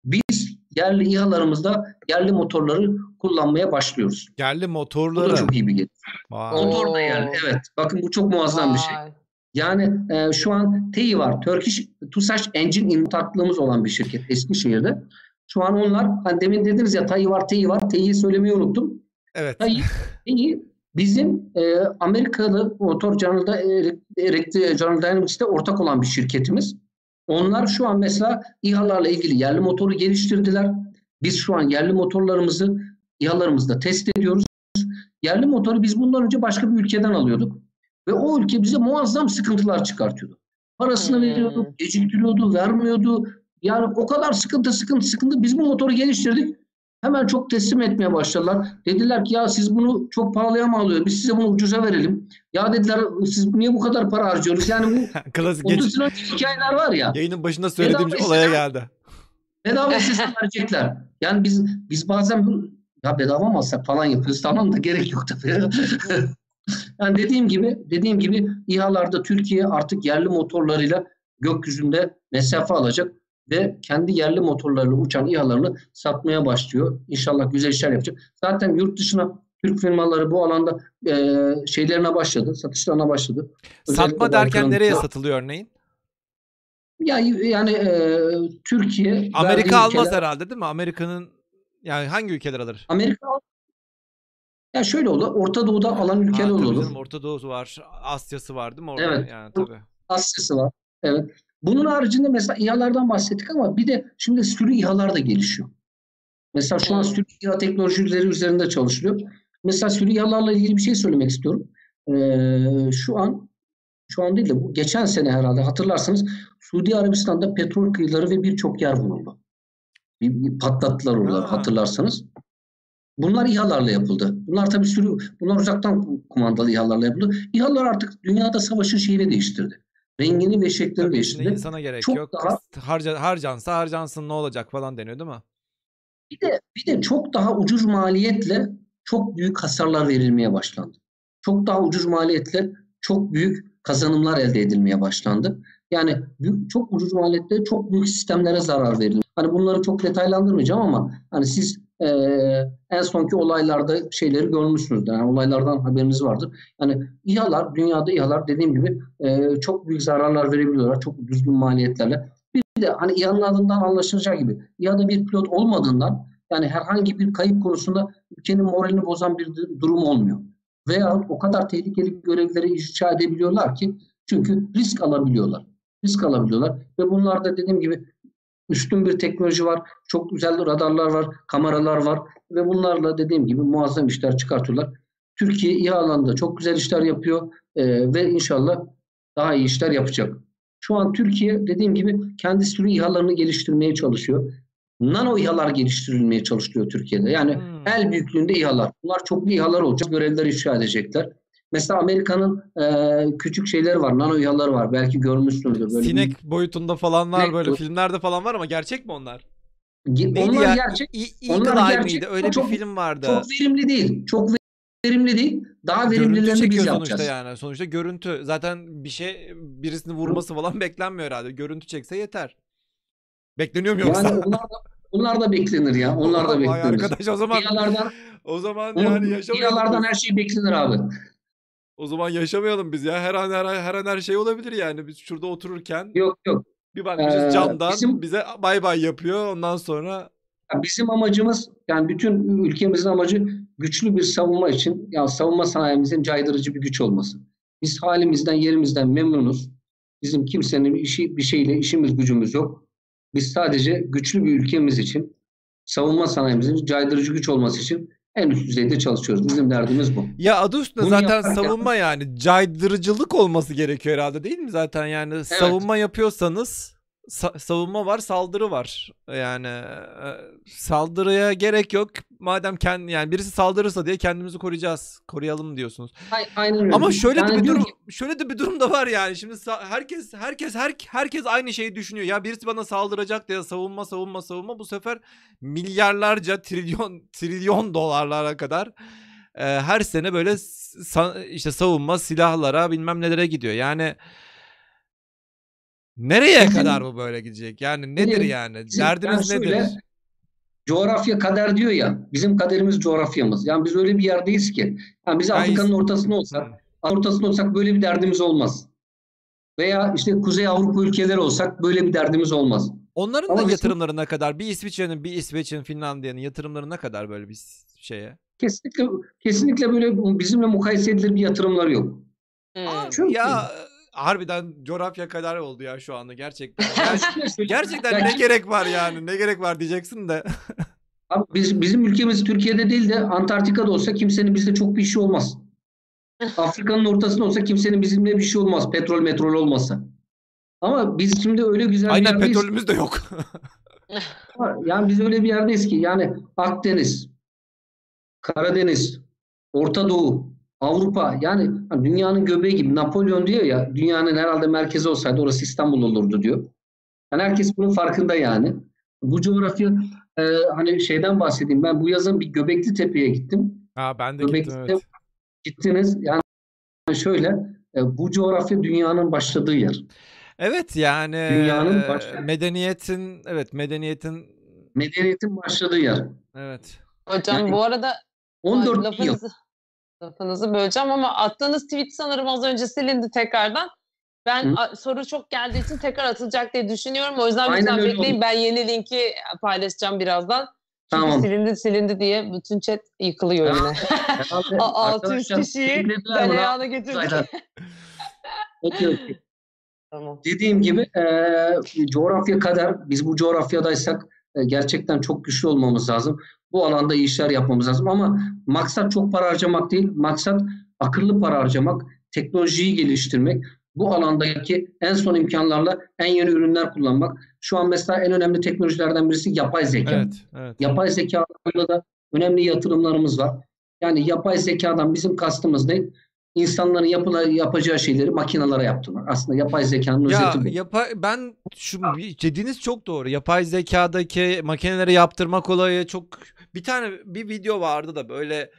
biz yerli İHA'larımızda yerli motorları kullanmaya başlıyoruz. Yerli motorları. Bu da çok iyi bir gelişme. Motor da yerli. Evet. Bakın bu çok muazzam Vay. bir şey. Yani e, şu an TEİ var. Turkish TUSAŞ Engine intaklığımız olan bir şirket Eskişehir'de. Şu an onlar hani demin dediniz ya TAİ var, TEİ var. TEİ'yi söylemeyi unuttum. Evet. TAİ, TEİ bizim e, Amerikalı motor General, e, General Dynamics'te ortak olan bir şirketimiz. Onlar şu an mesela İHA'larla ilgili yerli motoru geliştirdiler. Biz şu an yerli motorlarımızı İHA'larımızda test ediyoruz. Yerli motoru biz bundan önce başka bir ülkeden alıyorduk. Ve o ülke bize muazzam sıkıntılar çıkartıyordu. Parasını hmm. veriyordu, geciktiriyordu, vermiyordu. Yani o kadar sıkıntı sıkıntı sıkıntı. Biz bu motoru geliştirdik. Hemen çok teslim etmeye başladılar. Dediler ki ya siz bunu çok pahalıya mı alıyor? Biz size bunu ucuza verelim. Ya dediler siz niye bu kadar para harcıyoruz? Yani bu Klasik 30 yıl önceki hikayeler var ya. Yayının başında söylediğim olaya geldi. Bedava sistem verecekler. Yani biz biz bazen bu, ya bedava mı alsak falan yapıyoruz. Tamam da gerek yok tabii. yani dediğim gibi dediğim gibi İHA'larda Türkiye artık yerli motorlarıyla gökyüzünde mesafe alacak ve kendi yerli motorlarıyla uçan İHA'larını satmaya başlıyor. İnşallah güzel işler yapacak. Zaten yurt dışına Türk firmaları bu alanda e, şeylerine başladı, satışlarına başladı. Özellikle Satma derken nereye satılıyor örneğin? Ya yani e, Türkiye Amerika almaz ülkeler, herhalde değil mi? Amerika'nın yani hangi ülkeler alır? Amerika ya şöyle olur. Orta Doğu'da alan ülkeler ha, olur. Canım, Orta Doğu'su var. Asya'sı var değil mi orada? Evet. Yani, tabii. Asya'sı var. Evet. Bunun haricinde mesela İHA'lardan bahsettik ama bir de şimdi sürü İHA'lar da gelişiyor. Mesela şu an sürü İHA teknolojileri üzerinde çalışılıyor. Mesela sürü İHA'larla ilgili bir şey söylemek istiyorum. Ee, şu an şu an değil de bu geçen sene herhalde hatırlarsanız Suudi Arabistan'da petrol kıyıları ve birçok yer vuruldu. Bir, bir patlattılar orada ha. hatırlarsanız. Bunlar İHA'larla yapıldı. Bunlar tabii sürü, bunlar uzaktan kumandalı İHA'larla yapıldı. İHA'lar artık dünyada savaşın şeyini değiştirdi. Rengini ve şeklini tabii değiştirdi. insana gerek çok yok. Daha, Harca, harcansa harcansın ne olacak falan deniyor değil mi? Bir de, bir de çok daha ucuz maliyetle çok büyük hasarlar verilmeye başlandı. Çok daha ucuz maliyetle çok büyük kazanımlar elde edilmeye başlandı. Yani büyük, çok ucuz maliyetle çok büyük sistemlere zarar verildi. Hani bunları çok detaylandırmayacağım ama hani siz e, en sonki olaylarda şeyleri görmüşsünüzdür. Yani olaylardan haberiniz vardır. Yani İHA'lar, dünyada İHA'lar dediğim gibi e, çok büyük zararlar verebiliyorlar. Çok düzgün maliyetlerle. Bir de hani İHA'nın adından anlaşılacağı gibi İHA'da bir pilot olmadığından yani herhangi bir kayıp konusunda ülkenin moralini bozan bir durum olmuyor. Veya o kadar tehlikeli görevleri icra edebiliyorlar ki çünkü risk alabiliyorlar. Risk alabiliyorlar ve bunlar da dediğim gibi üstün bir teknoloji var. Çok güzel radarlar var, kameralar var ve bunlarla dediğim gibi muazzam işler çıkartıyorlar. Türkiye iyi alanda çok güzel işler yapıyor e, ve inşallah daha iyi işler yapacak. Şu an Türkiye dediğim gibi kendi sürü İHA'larını geliştirmeye çalışıyor. Nano İHA'lar geliştirilmeye çalışılıyor Türkiye'de. Yani hmm. el büyüklüğünde İHA'lar. Bunlar çok İHA'lar olacak. Görevler icra edecekler. Mesela Amerika'nın e, küçük şeyleri var, nano İHA'ları var. Belki görmüşsünüzdür. Böyle Sinek bir... boyutunda falan var Sinek böyle filmlerde falan var ama gerçek mi onlar? Neydi onlar ya? gerçek. İ- onlar gerçek. Öyle çok, bir film vardı. Çok verimli değil. Çok verimli değil. Daha verimlilerini biz yapacağız. sonuçta yani. Sonuçta görüntü. Zaten bir şey birisini vurması falan beklenmiyor herhalde. Görüntü çekse yeter. Bekleniyor mu yoksa? Yani onlar da, onlar da beklenir ya. Onlar da beklenir. arkadaş o zaman İyalardan, o zaman yani yaşamayalım. İyalardan her şey beklenir abi. O zaman yaşamayalım biz ya. Her an her, her an her şey olabilir yani. Biz şurada otururken Yok yok. bir bakmışız Ee, camdan bizim bize bay bay yapıyor. Ondan sonra bizim amacımız yani bütün ülkemizin amacı güçlü bir savunma için yani savunma sanayimizin caydırıcı bir güç olması. Biz halimizden yerimizden memnunuz. Bizim kimsenin işi bir şeyle işimiz gücümüz yok. Biz sadece güçlü bir ülkemiz için savunma sanayimizin caydırıcı güç olması için en üst düzeyde çalışıyoruz. Bizim derdimiz bu. Ya adı üstünde Bunu zaten yaparken... savunma yani caydırıcılık olması gerekiyor herhalde değil mi zaten yani evet. savunma yapıyorsanız sa- savunma var, saldırı var. Yani e, saldırıya gerek yok. Madem kendi yani birisi saldırırsa diye kendimizi koruyacağız. Koruyalım diyorsunuz. Aynen öyle. Ama şöyle de bir durum şöyle de bir durum da var yani. Şimdi herkes herkes her, herkes aynı şeyi düşünüyor. Ya birisi bana saldıracak diye savunma savunma savunma bu sefer milyarlarca trilyon trilyon dolarlara kadar e, her sene böyle sa- işte savunma silahlara bilmem nelere gidiyor. Yani Nereye bizim, kadar bu böyle gidecek? Yani nedir bizim, yani? Derdiniz yani nedir? coğrafya kader diyor ya. Bizim kaderimiz coğrafyamız. Yani biz öyle bir yerdeyiz ki. Yani biz Afrika'nın ortasında olsak, ortasında olsak böyle bir derdimiz olmaz. Veya işte Kuzey Avrupa ülkeleri olsak böyle bir derdimiz olmaz. Onların Ama da yatırımları ne kadar? Bir İsviçre'nin, bir İsveç'in, Finlandiya'nın yatırımları ne kadar böyle bir şeye? Kesinlikle kesinlikle böyle bizimle mukayese edilir bir yatırımları yok. Hmm. Çünkü ya harbiden coğrafya kadar oldu ya şu anda gerçekten. Ger- gerçekten ne gerek var yani? Ne gerek var diyeceksin de. Abi biz, bizim ülkemiz Türkiye'de değil de Antarktika'da olsa kimsenin bizde çok bir işi olmaz. Afrika'nın ortasında olsa kimsenin bizimle bir şey olmaz. Petrol metrol olmasa. Ama biz şimdi öyle güzel Aynen bir petrolümüz de yok. yani biz öyle bir yerdeyiz ki yani Akdeniz, Karadeniz, Orta Doğu, Avrupa yani dünyanın göbeği gibi Napolyon diyor ya dünyanın herhalde merkezi olsaydı orası İstanbul olurdu diyor. Yani herkes bunun farkında yani. Bu coğrafya e, hani şeyden bahsedeyim ben bu yazın bir Göbekli Tepe'ye gittim. Ha ben de Göbekli gittim evet. Gittiniz yani şöyle e, bu coğrafya dünyanın başladığı yer. Evet yani dünyanın başladığı. medeniyetin evet medeniyetin medeniyetin başladığı yer. Evet. Hocam yani, bu arada 14 lafınızı, yıl lafınızı böleceğim ama attığınız tweet sanırım az önce silindi tekrardan. Ben Hı? soru çok geldiği için tekrar atılacak diye düşünüyorum. O yüzden lütfen bekleyin. Ben yeni linki paylaşacağım birazdan. Çünkü tamam. silindi silindi diye bütün chat yıkılıyor yine. 600 kişiyi galeyana getirdik. okay, okay. Tamam. Dediğim gibi e, coğrafya kadar biz bu coğrafyadaysak e, gerçekten çok güçlü olmamız lazım. Bu alanda iyi işler yapmamız lazım ama maksat çok para harcamak değil. Maksat akıllı para harcamak, teknolojiyi geliştirmek, bu alandaki en son imkanlarla en yeni ürünler kullanmak. Şu an mesela en önemli teknolojilerden birisi yapay zeka. Evet, evet. Yapay zeka da önemli yatırımlarımız var. Yani yapay zekadan bizim kastımız ne? İnsanların yapıla, yapacağı şeyleri makinalara yaptırmak. Aslında yapay zekanın ya, özeti bu. Yapay, ben şu dediğiniz çok doğru. Yapay zekadaki makinelere yaptırmak olayı çok bir tane bir video vardı da böyle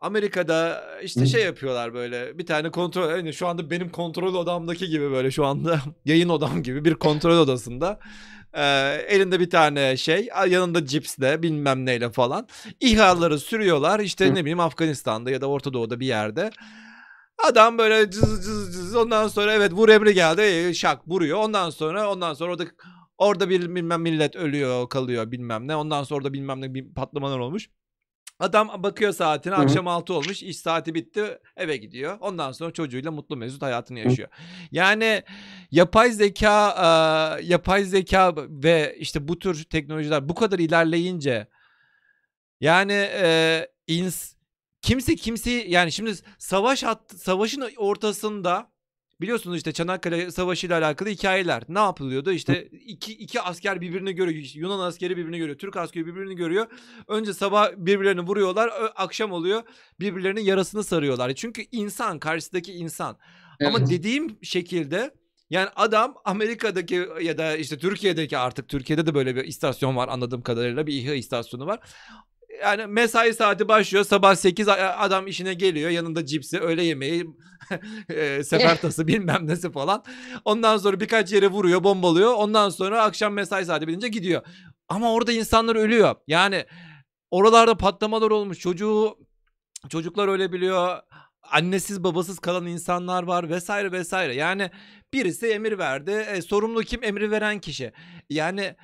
Amerika'da işte şey yapıyorlar böyle bir tane kontrol yani şu anda benim kontrol odamdaki gibi böyle şu anda yayın odam gibi bir kontrol odasında e, elinde bir tane şey yanında cipsle bilmem neyle falan İHA'ları sürüyorlar işte ne bileyim Afganistan'da ya da Orta Doğu'da bir yerde Adam böyle cız cız cız ondan sonra evet vur emri geldi şak vuruyor ondan sonra ondan sonra orada orada bir bilmem millet ölüyor kalıyor bilmem ne ondan sonra da bilmem ne bir patlamalar olmuş. Adam bakıyor saatine Hı-hı. akşam 6 olmuş iş saati bitti eve gidiyor. Ondan sonra çocuğuyla mutlu mesut hayatını yaşıyor. Yani yapay zeka e, yapay zeka ve işte bu tür teknolojiler bu kadar ilerleyince yani e, ins kimse kimse yani şimdi savaş at, savaşın ortasında Biliyorsunuz işte Çanakkale Savaşı ile alakalı hikayeler. Ne yapılıyordu? İşte iki, iki asker birbirini görüyor. Yunan askeri birbirini görüyor. Türk askeri birbirini görüyor. Önce sabah birbirlerini vuruyorlar. Akşam oluyor. Birbirlerinin yarasını sarıyorlar. Çünkü insan karşısındaki insan. Evet. Ama dediğim şekilde yani adam Amerika'daki ya da işte Türkiye'deki artık Türkiye'de de böyle bir istasyon var anladığım kadarıyla bir İHA istasyonu var yani mesai saati başlıyor sabah 8 adam işine geliyor yanında cipsi öğle yemeği e, sefertası bilmem nesi falan. Ondan sonra birkaç yere vuruyor bombalıyor. Ondan sonra akşam mesai saati bitince gidiyor. Ama orada insanlar ölüyor. Yani oralarda patlamalar olmuş. Çocuğu çocuklar ölebiliyor annesiz babasız kalan insanlar var vesaire vesaire. Yani birisi emir verdi. E, sorumlu kim? Emri veren kişi. Yani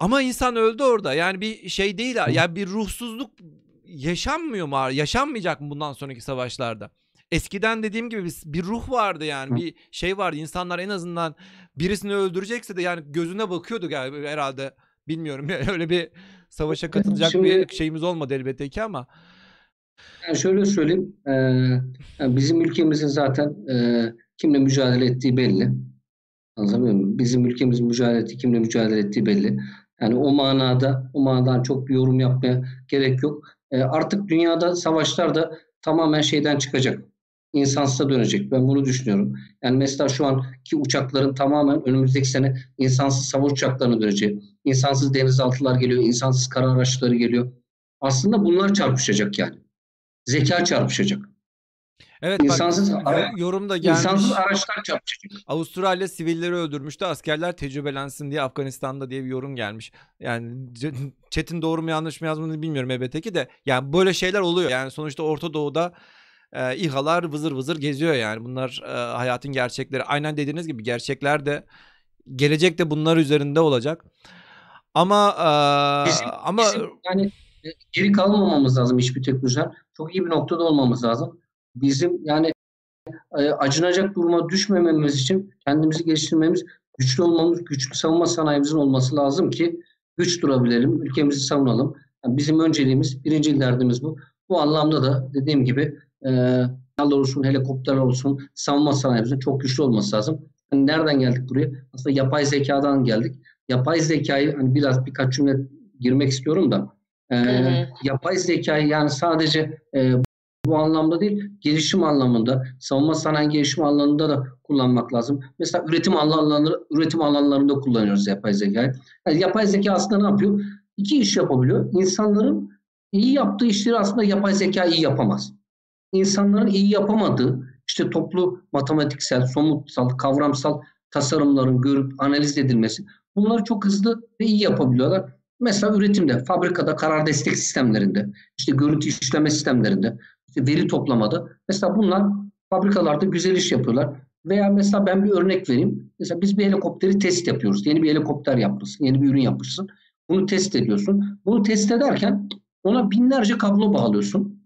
ama insan öldü orada. Yani bir şey değil. Yani bir ruhsuzluk yaşanmıyor mu? Yaşanmayacak mı bundan sonraki savaşlarda? Eskiden dediğim gibi bir ruh vardı yani bir şey vardı insanlar en azından birisini öldürecekse de yani gözüne bakıyordu galiba herhalde bilmiyorum öyle bir savaşa katılacak Şimdi, bir şeyimiz olmadı elbette ki ama. Yani şöyle söyleyeyim e, bizim ülkemizin zaten e, kimle mücadele ettiği belli. Anlatabiliyor muyum? Bizim ülkemizin mücadele ettiği, kimle mücadele ettiği belli. Yani o manada, o manadan çok bir yorum yapmaya gerek yok. E, artık dünyada savaşlar da tamamen şeyden çıkacak. İnsansıza dönecek. Ben bunu düşünüyorum. Yani mesela şu anki uçakların tamamen önümüzdeki sene insansız savaş uçaklarına dönecek. İnsansız denizaltılar geliyor, insansız kara araçları geliyor. Aslında bunlar çarpışacak yani. Zeka çarpışacak. Evet insansız bak, ara, yorumda gelmiş. İnsansız araçlar çarpacak. Avustralya sivilleri öldürmüştü. Askerler tecrübelensin diye Afganistan'da diye bir yorum gelmiş. Yani Çetin doğru mu yanlış mı yazmadığını bilmiyorum elbette ki de. Yani böyle şeyler oluyor. Yani sonuçta Orta Doğu'da e, İHA'lar vızır vızır geziyor yani. Bunlar e, hayatın gerçekleri. Aynen dediğiniz gibi gerçekler de gelecekte bunlar üzerinde olacak. Ama e, bizim, ama bizim yani geri kalmamamız lazım hiçbir teknolojiden. Çok iyi bir noktada olmamız lazım bizim yani e, acınacak duruma düşmememiz için kendimizi geliştirmemiz, güçlü olmamız, güçlü savunma sanayimizin olması lazım ki güç durabilelim, ülkemizi savunalım. Yani bizim önceliğimiz, birinci derdimiz bu. Bu anlamda da dediğim gibi e, olsun, helikopterler olsun, savunma sanayimizin çok güçlü olması lazım. Hani nereden geldik buraya? Aslında yapay zekadan geldik. Yapay zekayı hani biraz birkaç cümle girmek istiyorum da e, yapay zekayı yani sadece e, bu anlamda değil, gelişim anlamında, savunma sanayi gelişim alanında da kullanmak lazım. Mesela üretim alanları, üretim alanlarında kullanıyoruz yapay zekayı. Yani yapay zeka aslında ne yapıyor? İki iş yapabiliyor. İnsanların iyi yaptığı işleri aslında yapay zeka iyi yapamaz. İnsanların iyi yapamadığı işte toplu matematiksel, somutsal, kavramsal tasarımların görüp analiz edilmesi bunları çok hızlı ve iyi yapabiliyorlar. Mesela üretimde, fabrikada karar destek sistemlerinde, işte görüntü işleme sistemlerinde, işte veri toplamada. Mesela bunlar fabrikalarda güzel iş yapıyorlar. Veya mesela ben bir örnek vereyim. Mesela biz bir helikopteri test yapıyoruz. Yeni bir helikopter yapmışsın, yeni bir ürün yapmışsın. Bunu test ediyorsun. Bunu test ederken ona binlerce kablo bağlıyorsun.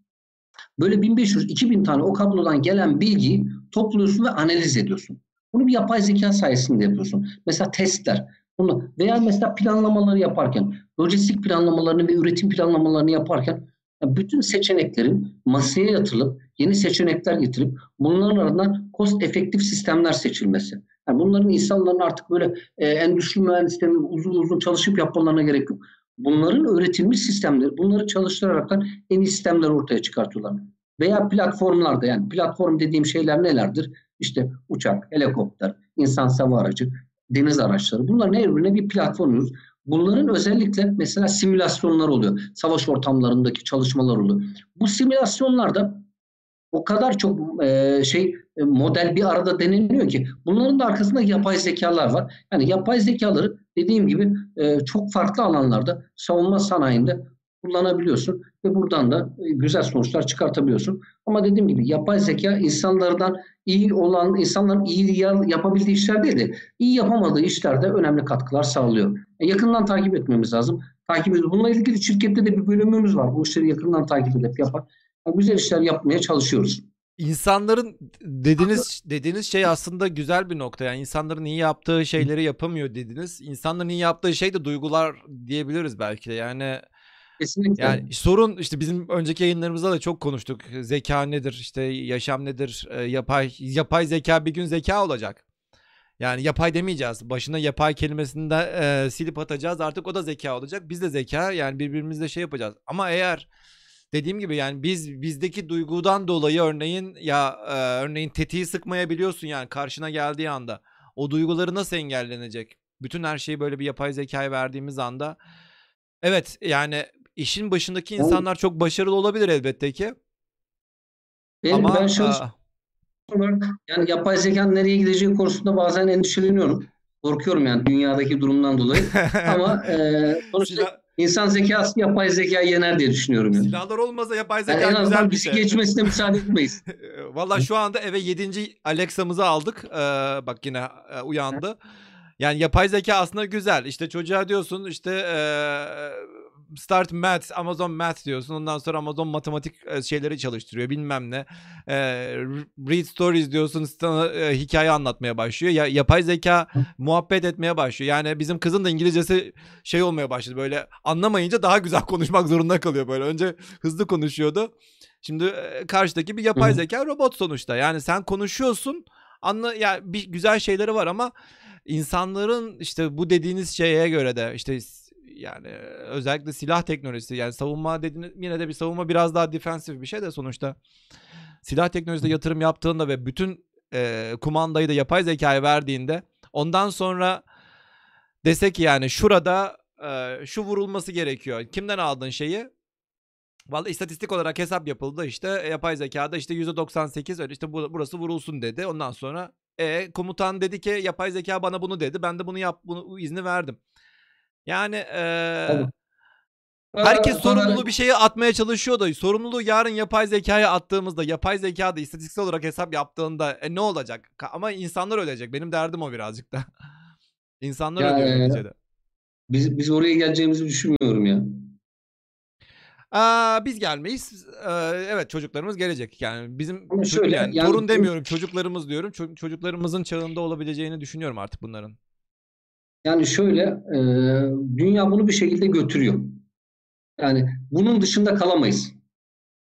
Böyle 1500-2000 tane o kablodan gelen bilgiyi topluyorsun ve analiz ediyorsun. Bunu bir yapay zeka sayesinde yapıyorsun. Mesela testler. Bunu veya mesela planlamaları yaparken, lojistik planlamalarını ve üretim planlamalarını yaparken bütün seçeneklerin masaya yatırılıp yeni seçenekler getirip bunların ardından cost efektif sistemler seçilmesi. Yani bunların insanların artık böyle e, endüstri mühendislerinin uzun uzun çalışıp yapmalarına gerek yok. Bunların öğretilmiş sistemleri, bunları çalıştıraraktan en iyi sistemler ortaya çıkartıyorlar. Veya platformlarda yani platform dediğim şeyler nelerdir? İşte uçak, helikopter, insan hava aracı, deniz araçları. Bunların her birine bir platform diyoruz. Bunların özellikle mesela simülasyonlar oluyor. Savaş ortamlarındaki çalışmalar oluyor. Bu simülasyonlarda o kadar çok e, şey e, model bir arada deniliyor ki bunların da arkasında yapay zekalar var. Yani yapay zekaları dediğim gibi e, çok farklı alanlarda savunma sanayinde kullanabiliyorsun ve buradan da e, güzel sonuçlar çıkartabiliyorsun. Ama dediğim gibi yapay zeka insanlardan iyi olan, insanların iyi yapabildiği işler değil de iyi yapamadığı işlerde önemli katkılar sağlıyor. E, yakından takip etmemiz lazım. Takip ediyoruz. Bununla ilgili şirkette de bir bölümümüz var. Bu işleri yakından takip edip yapar. Yani güzel işler yapmaya çalışıyoruz. İnsanların dediğiniz dediğiniz şey aslında güzel bir nokta. Yani insanların iyi yaptığı şeyleri yapamıyor dediniz. İnsanların iyi yaptığı şey de duygular diyebiliriz belki de. Yani Kesinlikle. Yani sorun işte bizim önceki yayınlarımızda da çok konuştuk. Zeka nedir? işte yaşam nedir? E, yapay yapay zeka bir gün zeka olacak. Yani yapay demeyeceğiz. Başına yapay kelimesini de e, silip atacağız. Artık o da zeka olacak. Biz de zeka yani birbirimizle şey yapacağız. Ama eğer dediğim gibi yani biz bizdeki duygudan dolayı örneğin ya e, örneğin tetiği sıkmayabiliyorsun yani karşına geldiği anda. O duyguları nasıl engellenecek? Bütün her şeyi böyle bir yapay zekaya verdiğimiz anda Evet yani işin başındaki insanlar çok başarılı olabilir elbette ki. Benim, Ama ben şöyle yani yapay zekanın nereye gideceği konusunda bazen endişeleniyorum. Korkuyorum yani dünyadaki durumdan dolayı. Ama e, sonuçta insan zekası yapay zeka yener diye düşünüyorum. Yani. Silahlar olmasa yapay zeka yani en güzel bir bizi şey. geçmesine müsaade etmeyiz. Valla şu anda eve 7. Alexa'mızı aldık. Ee, bak yine e, uyandı. Yani yapay zeka aslında güzel. İşte çocuğa diyorsun işte e, start math, Amazon math diyorsun. Ondan sonra Amazon matematik şeyleri çalıştırıyor bilmem ne. E, read stories diyorsun sana e, hikaye anlatmaya başlıyor. Ya, yapay zeka muhabbet etmeye başlıyor. Yani bizim kızın da İngilizcesi şey olmaya başladı. Böyle anlamayınca daha güzel konuşmak zorunda kalıyor böyle. Önce hızlı konuşuyordu. Şimdi e, karşıdaki bir yapay zeka robot sonuçta. Yani sen konuşuyorsun. Anla ya yani bir güzel şeyleri var ama insanların işte bu dediğiniz şeye göre de işte yani özellikle silah teknolojisi yani savunma dediğiniz yine de bir savunma biraz daha defensif bir şey de sonuçta silah teknolojisine yatırım yaptığında ve bütün e, kumandayı da yapay zekaya verdiğinde ondan sonra desek yani şurada e, şu vurulması gerekiyor. Kimden aldın şeyi? Vallahi istatistik olarak hesap yapıldı işte yapay zekada işte %98 öyle işte burası vurulsun dedi. Ondan sonra e, komutan dedi ki yapay zeka bana bunu dedi. Ben de bunu yap bunu izni verdim. Yani e, herkes sorumluluğu bir şeyi atmaya çalışıyor da sorumluluğu yarın yapay zekaya attığımızda yapay zeka da istatistiksel olarak hesap yaptığında e, ne olacak? Ama insanlar ölecek. Benim derdim o birazcık da. insanlar yani, ölüyor neticede. Biz, biz oraya geleceğimizi düşünmüyorum ya. Aa, biz gelmeyiz. Ee, evet çocuklarımız gelecek. Yani bizim Ama şöyle, yani, yani, torun demiyorum çocuklarımız diyorum. Ço- çocuklarımızın çağında olabileceğini düşünüyorum artık bunların. Yani şöyle e, dünya bunu bir şekilde götürüyor. Yani bunun dışında kalamayız.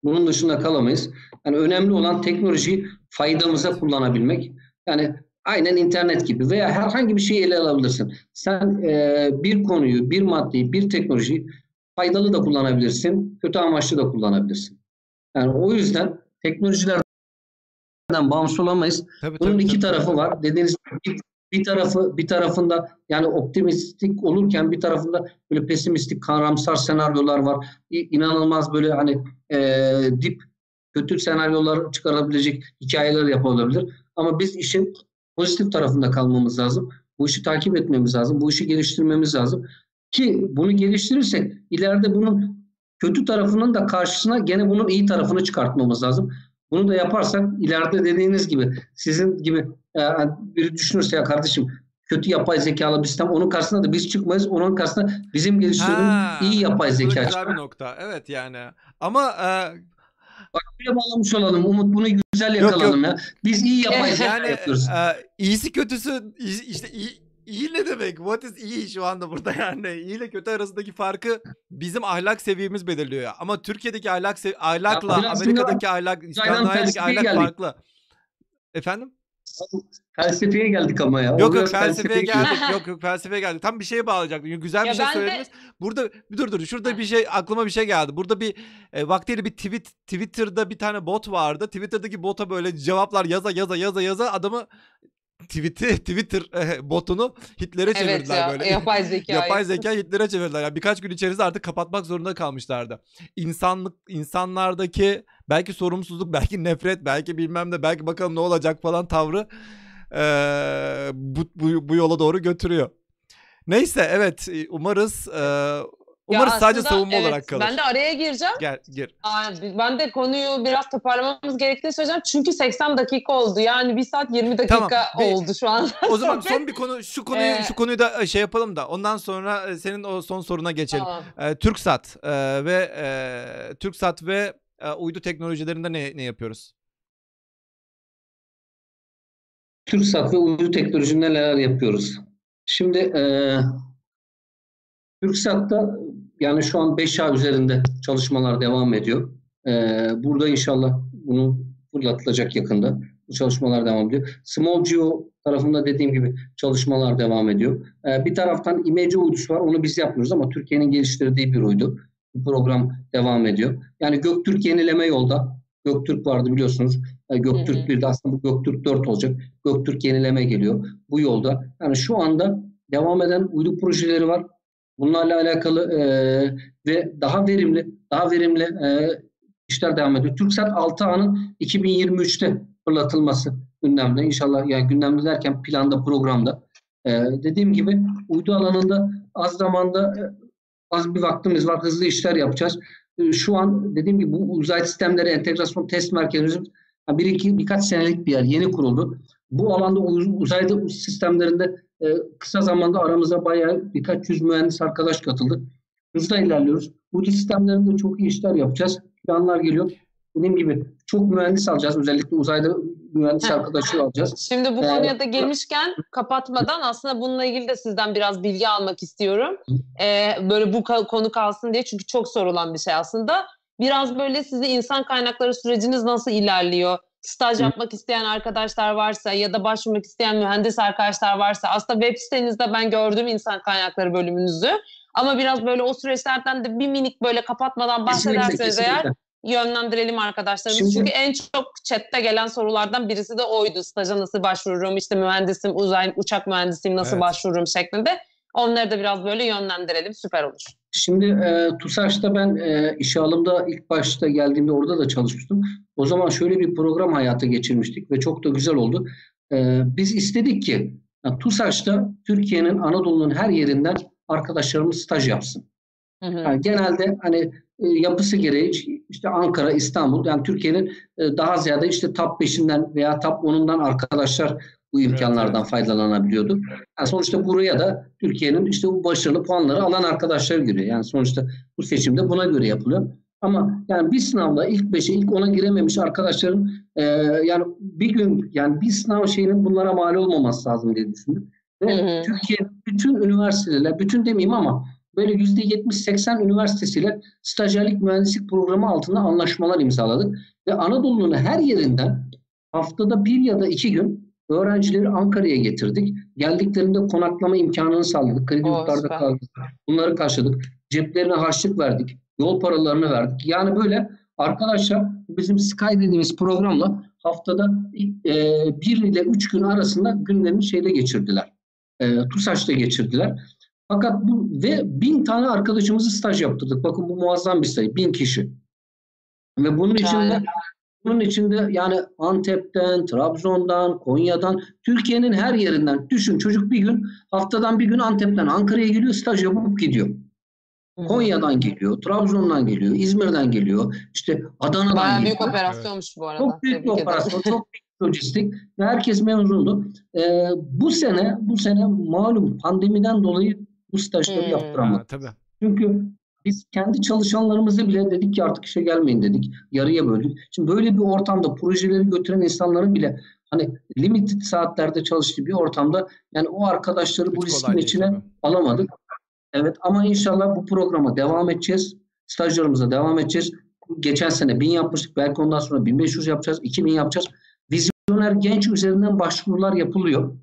Bunun dışında kalamayız. Yani önemli olan teknolojiyi faydamıza kullanabilmek. Yani aynen internet gibi veya herhangi bir şeyi ele alabilirsin. Sen e, bir konuyu, bir maddeyi, bir teknolojiyi faydalı da kullanabilirsin, kötü amaçlı da kullanabilirsin. Yani o yüzden teknolojilerden bağımsız olamayız. Tabii, Bunun tabii, iki tabii. tarafı var. Dediğiniz gibi bir tarafı bir tarafında yani optimistik olurken bir tarafında böyle pesimistik, karamsar senaryolar var. İnanılmaz böyle hani e, dip kötü senaryolar çıkarabilecek hikayeler yapılabilir. Ama biz işin pozitif tarafında kalmamız lazım. Bu işi takip etmemiz lazım. Bu işi geliştirmemiz lazım. Ki bunu geliştirirsek ileride bunun kötü tarafının da karşısına gene bunun iyi tarafını çıkartmamız lazım. Bunu da yaparsak ileride dediğiniz gibi sizin gibi e, biri düşünürse ya kardeşim kötü yapay zekalı bir sistem onun karşısında da biz çıkmayız. Onun karşısında bizim geliştirdiğimiz iyi yapay zeka. Güzel bir nokta. Evet yani. Ama e... Bak böyle bağlamış olalım. Umut bunu güzel yakalalım yok, yok. ya. Biz iyi yapay zeka yani, yapıyoruz. E, iyisi kötüsü işte iyi, iyi ne demek? What is iyi şu anda burada yani? İyi ile kötü arasındaki farkı bizim ahlak seviyemiz belirliyor. Ama Türkiye'deki ahlak sev ahlakla ya, Amerika'daki ahlak, İskandinavya'daki ahlak geldik. farklı. Efendim? Felsefeye geldik ama ya. Yok yok felsefeye geldik. yok yok felsefeye geldik. Tam bir şeye bağlayacaktım. Güzel ya bir şey söylediniz. De... Burada bir dur dur. Şurada bir şey aklıma bir şey geldi. Burada bir e, vaktiyle bir tweet Twitter'da bir tane bot vardı. Twitter'daki bota böyle cevaplar yaza yaza yaza yaza adamı tweet'i Twitter e, botunu Hitler'e Evet çevirdiler ya, böyle. yapay zeka. Yapay zeka Hitler'e çevirdiler. Yani birkaç gün içerisinde artık kapatmak zorunda kalmışlardı. İnsanlık insanlardaki belki sorumsuzluk, belki nefret, belki bilmem ne, belki bakalım ne olacak falan tavrı eee, bu, bu, bu yola doğru götürüyor. Neyse evet e, umarız Ya sadece aslında savunma evet, olarak kalır. Ben de araya gireceğim. Gel gir. Ben de konuyu biraz toparlamamız gerektiğini söyleyeceğim. Çünkü 80 dakika oldu. Yani 1 saat 20 dakika Tamam, bir- oldu şu an. O zaman son bir konu şu konuyu Ee, şu konuyu da şey yapalım da ondan sonra e, senin o son soruna geçelim. Tamam. Ee, TürkSat e, ve e, TürkSat ve e, uydu teknolojilerinde ne ne yapıyoruz? TürkSat ve uydu teknolojisinde neler yapıyoruz? Şimdi e, TürkSat'ta yani şu an 5A üzerinde çalışmalar devam ediyor. E, burada inşallah bunu fırlatılacak yakında. Bu çalışmalar devam ediyor. Small Geo tarafında dediğim gibi çalışmalar devam ediyor. E, bir taraftan imece uydusu var. Onu biz yapmıyoruz ama Türkiye'nin geliştirdiği bir uydu. Bu program devam ediyor. Yani Göktürk yenileme yolda. Göktürk vardı biliyorsunuz. E, Göktürk Hı hı. 1'de aslında bu Göktürk 4 olacak. Göktürk yenileme geliyor bu yolda. Yani şu anda devam eden uydu projeleri var. Bunlarla alakalı e, ve daha verimli, daha verimli e, işler devam ediyor. TürkSat 6A'nın 2023'te fırlatılması gündemde. İnşallah yani gündemde derken planda, programda. E, dediğim gibi uydu alanında az zamanda e, az bir vaktimiz var. Hızlı işler yapacağız. E, şu an dediğim gibi bu uzay sistemleri entegrasyon test merkezimiz bir iki birkaç senelik bir yer yeni kuruldu. Bu alanda uz- uzayda sistemlerinde e, kısa zamanda aramıza bayağı birkaç yüz mühendis arkadaş katıldı. Hızla ilerliyoruz. Bu sistemlerinde çok iyi işler yapacağız. Planlar geliyor. Dediğim gibi çok mühendis alacağız. Özellikle uzayda mühendis arkadaşı alacağız. Şimdi bu Ee, konuya da gelmişken kapatmadan aslında bununla ilgili de sizden biraz bilgi almak istiyorum. Ee, böyle bu konu kalsın diye çünkü çok sorulan bir şey aslında. Biraz böyle sizi insan kaynakları süreciniz nasıl ilerliyor? Staj yapmak isteyen arkadaşlar varsa ya da başvurmak isteyen mühendis arkadaşlar varsa aslında web sitenizde ben gördüm insan kaynakları bölümünüzü. Ama biraz böyle o süreçlerden de bir minik böyle kapatmadan Kesinlikle, bahsederseniz eğer kesinlikle. yönlendirelim arkadaşlarımız. Şimdi- Çünkü en çok chatte gelen sorulardan birisi de oydu. Staja nasıl başvururum, işte mühendisim, uzay uçak mühendisiyim nasıl Evet. başvururum şeklinde. Onları da biraz böyle yönlendirelim. Süper olur. Şimdi e, TUSAŞ'ta ben e, işe alımda ilk başta geldiğimde orada da çalışmıştım. O zaman şöyle bir program hayata geçirmiştik ve çok da güzel oldu. E, biz istedik ki yani TUSAŞ'ta Türkiye'nin Anadolu'nun her yerinden arkadaşlarımız staj yapsın. Hı hı. Yani genelde hani e, yapısı gereği işte Ankara, İstanbul yani Türkiye'nin e, daha ziyade işte top 5'inden veya top 10'undan arkadaşlar bu imkanlardan faydalanabiliyordu. Yani sonuçta buraya da Türkiye'nin işte bu başarılı puanları alan arkadaşlar giriyor. Yani sonuçta bu seçimde buna göre yapılıyor. Ama yani bir sınavda ilk 5'e ilk 10'a girememiş arkadaşların e, yani bir gün yani bir sınav şeyinin bunlara mal olmaması lazım diye düşündüm. Ve Hı hı. Türkiye'nin bütün üniversiteler, bütün demeyeyim ama böyle %70-80 üniversitesiyle stajyerlik mühendislik programı altında anlaşmalar imzaladık. Ve Anadolu'nun her yerinden haftada bir ya da iki gün öğrencileri Ankara'ya getirdik. Geldiklerinde konaklama imkanını sağladık. Kredi yurtlarda kaldık. Bunları karşıladık. Ceplerine harçlık verdik. Yol paralarını verdik. Yani böyle arkadaşlar bizim Sky dediğimiz programla haftada e, bir ile üç gün arasında günlerini şeyde geçirdiler. E, TUSAŞ'ta geçirdiler. Fakat bu ve bin tane arkadaşımızı staj yaptırdık. Bakın bu muazzam bir sayı. Bin kişi. Ve bunun içinde Şahane. Bunun içinde yani Antep'ten, Trabzon'dan, Konya'dan, Türkiye'nin her yerinden düşün çocuk bir gün haftadan bir gün Antep'ten Ankara'ya geliyor staj yapıp gidiyor. Konya'dan geliyor, Trabzon'dan geliyor, İzmir'den geliyor, işte Adana'dan Bayağı geliyor. büyük operasyonmuş bu arada. Çok büyük bir operasyon, çok büyük lojistik ve herkes memnundu. Ee, bu sene, bu sene malum pandemiden dolayı bu stajları Hmm. yaptıramadık. Ha, tabii. Çünkü biz kendi çalışanlarımıza bile dedik ki artık işe gelmeyin dedik. Yarıya böldük. Şimdi böyle bir ortamda projeleri götüren insanların bile hani limited saatlerde çalıştığı bir ortamda yani o arkadaşları bu Hiç riskin kolay değil içine tabii. alamadık. Evet ama inşallah bu programa devam edeceğiz. Stajlarımıza devam edeceğiz. Geçen sene 1000 yapmıştık. Belki ondan sonra 1500 yapacağız. 2000 yapacağız. Vizyoner genç üzerinden başvurular yapılıyor.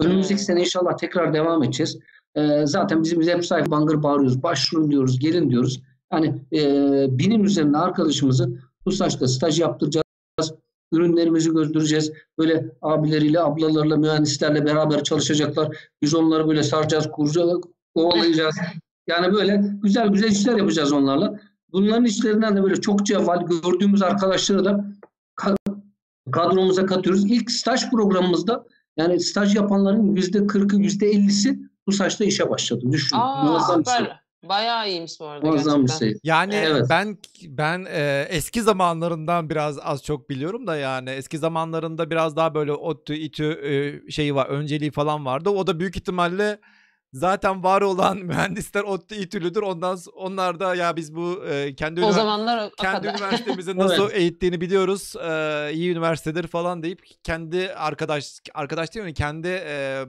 Önümüzdeki sene inşallah tekrar devam edeceğiz. Ee, zaten bizim web sayfa bangır bağırıyoruz. Başvurun diyoruz, gelin diyoruz. Yani e, binin üzerinde arkadaşımızı TUSAŞ'ta staj yaptıracağız. Ürünlerimizi göstereceğiz. Böyle abileriyle, ablalarla, mühendislerle beraber çalışacaklar. Biz onları böyle saracağız, kuracağız, kovalayacağız. Yani böyle güzel güzel işler yapacağız onlarla. Bunların işlerinden de böyle çok cevval gördüğümüz arkadaşları da kadromuza katıyoruz. İlk staj programımızda yani staj yapanların yüzde kırkı, yüzde ellisi bu saçta işe başladı. Düşün. Aa, Muazzam bir şey. Bayağı iyiymiş bu arada Muazzam gerçekten. bir şey. Yani evet. ben ben e, eski zamanlarından biraz az çok biliyorum da yani eski zamanlarında biraz daha böyle ODTÜ, İTÜ e, şeyi var, önceliği falan vardı. O da büyük ihtimalle zaten var olan mühendisler ODTÜ İTÜ'lüdür. Ondan onlar da ya biz bu e, kendi o zamanlar kendi üniversitemizin nasıl evet. eğittiğini biliyoruz. E, iyi üniversitedir falan deyip kendi arkadaş arkadaş değil mi? Kendi e,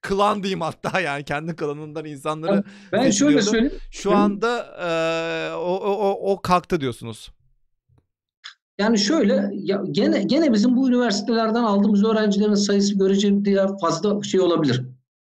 klan diyeyim hatta yani kendi klanından insanları Ben şöyle söyleyeyim. Şu anda e, o, o, o kalktı diyorsunuz. Yani şöyle ya gene gene bizim bu üniversitelerden aldığımız öğrencilerin sayısı görece fazla şey olabilir.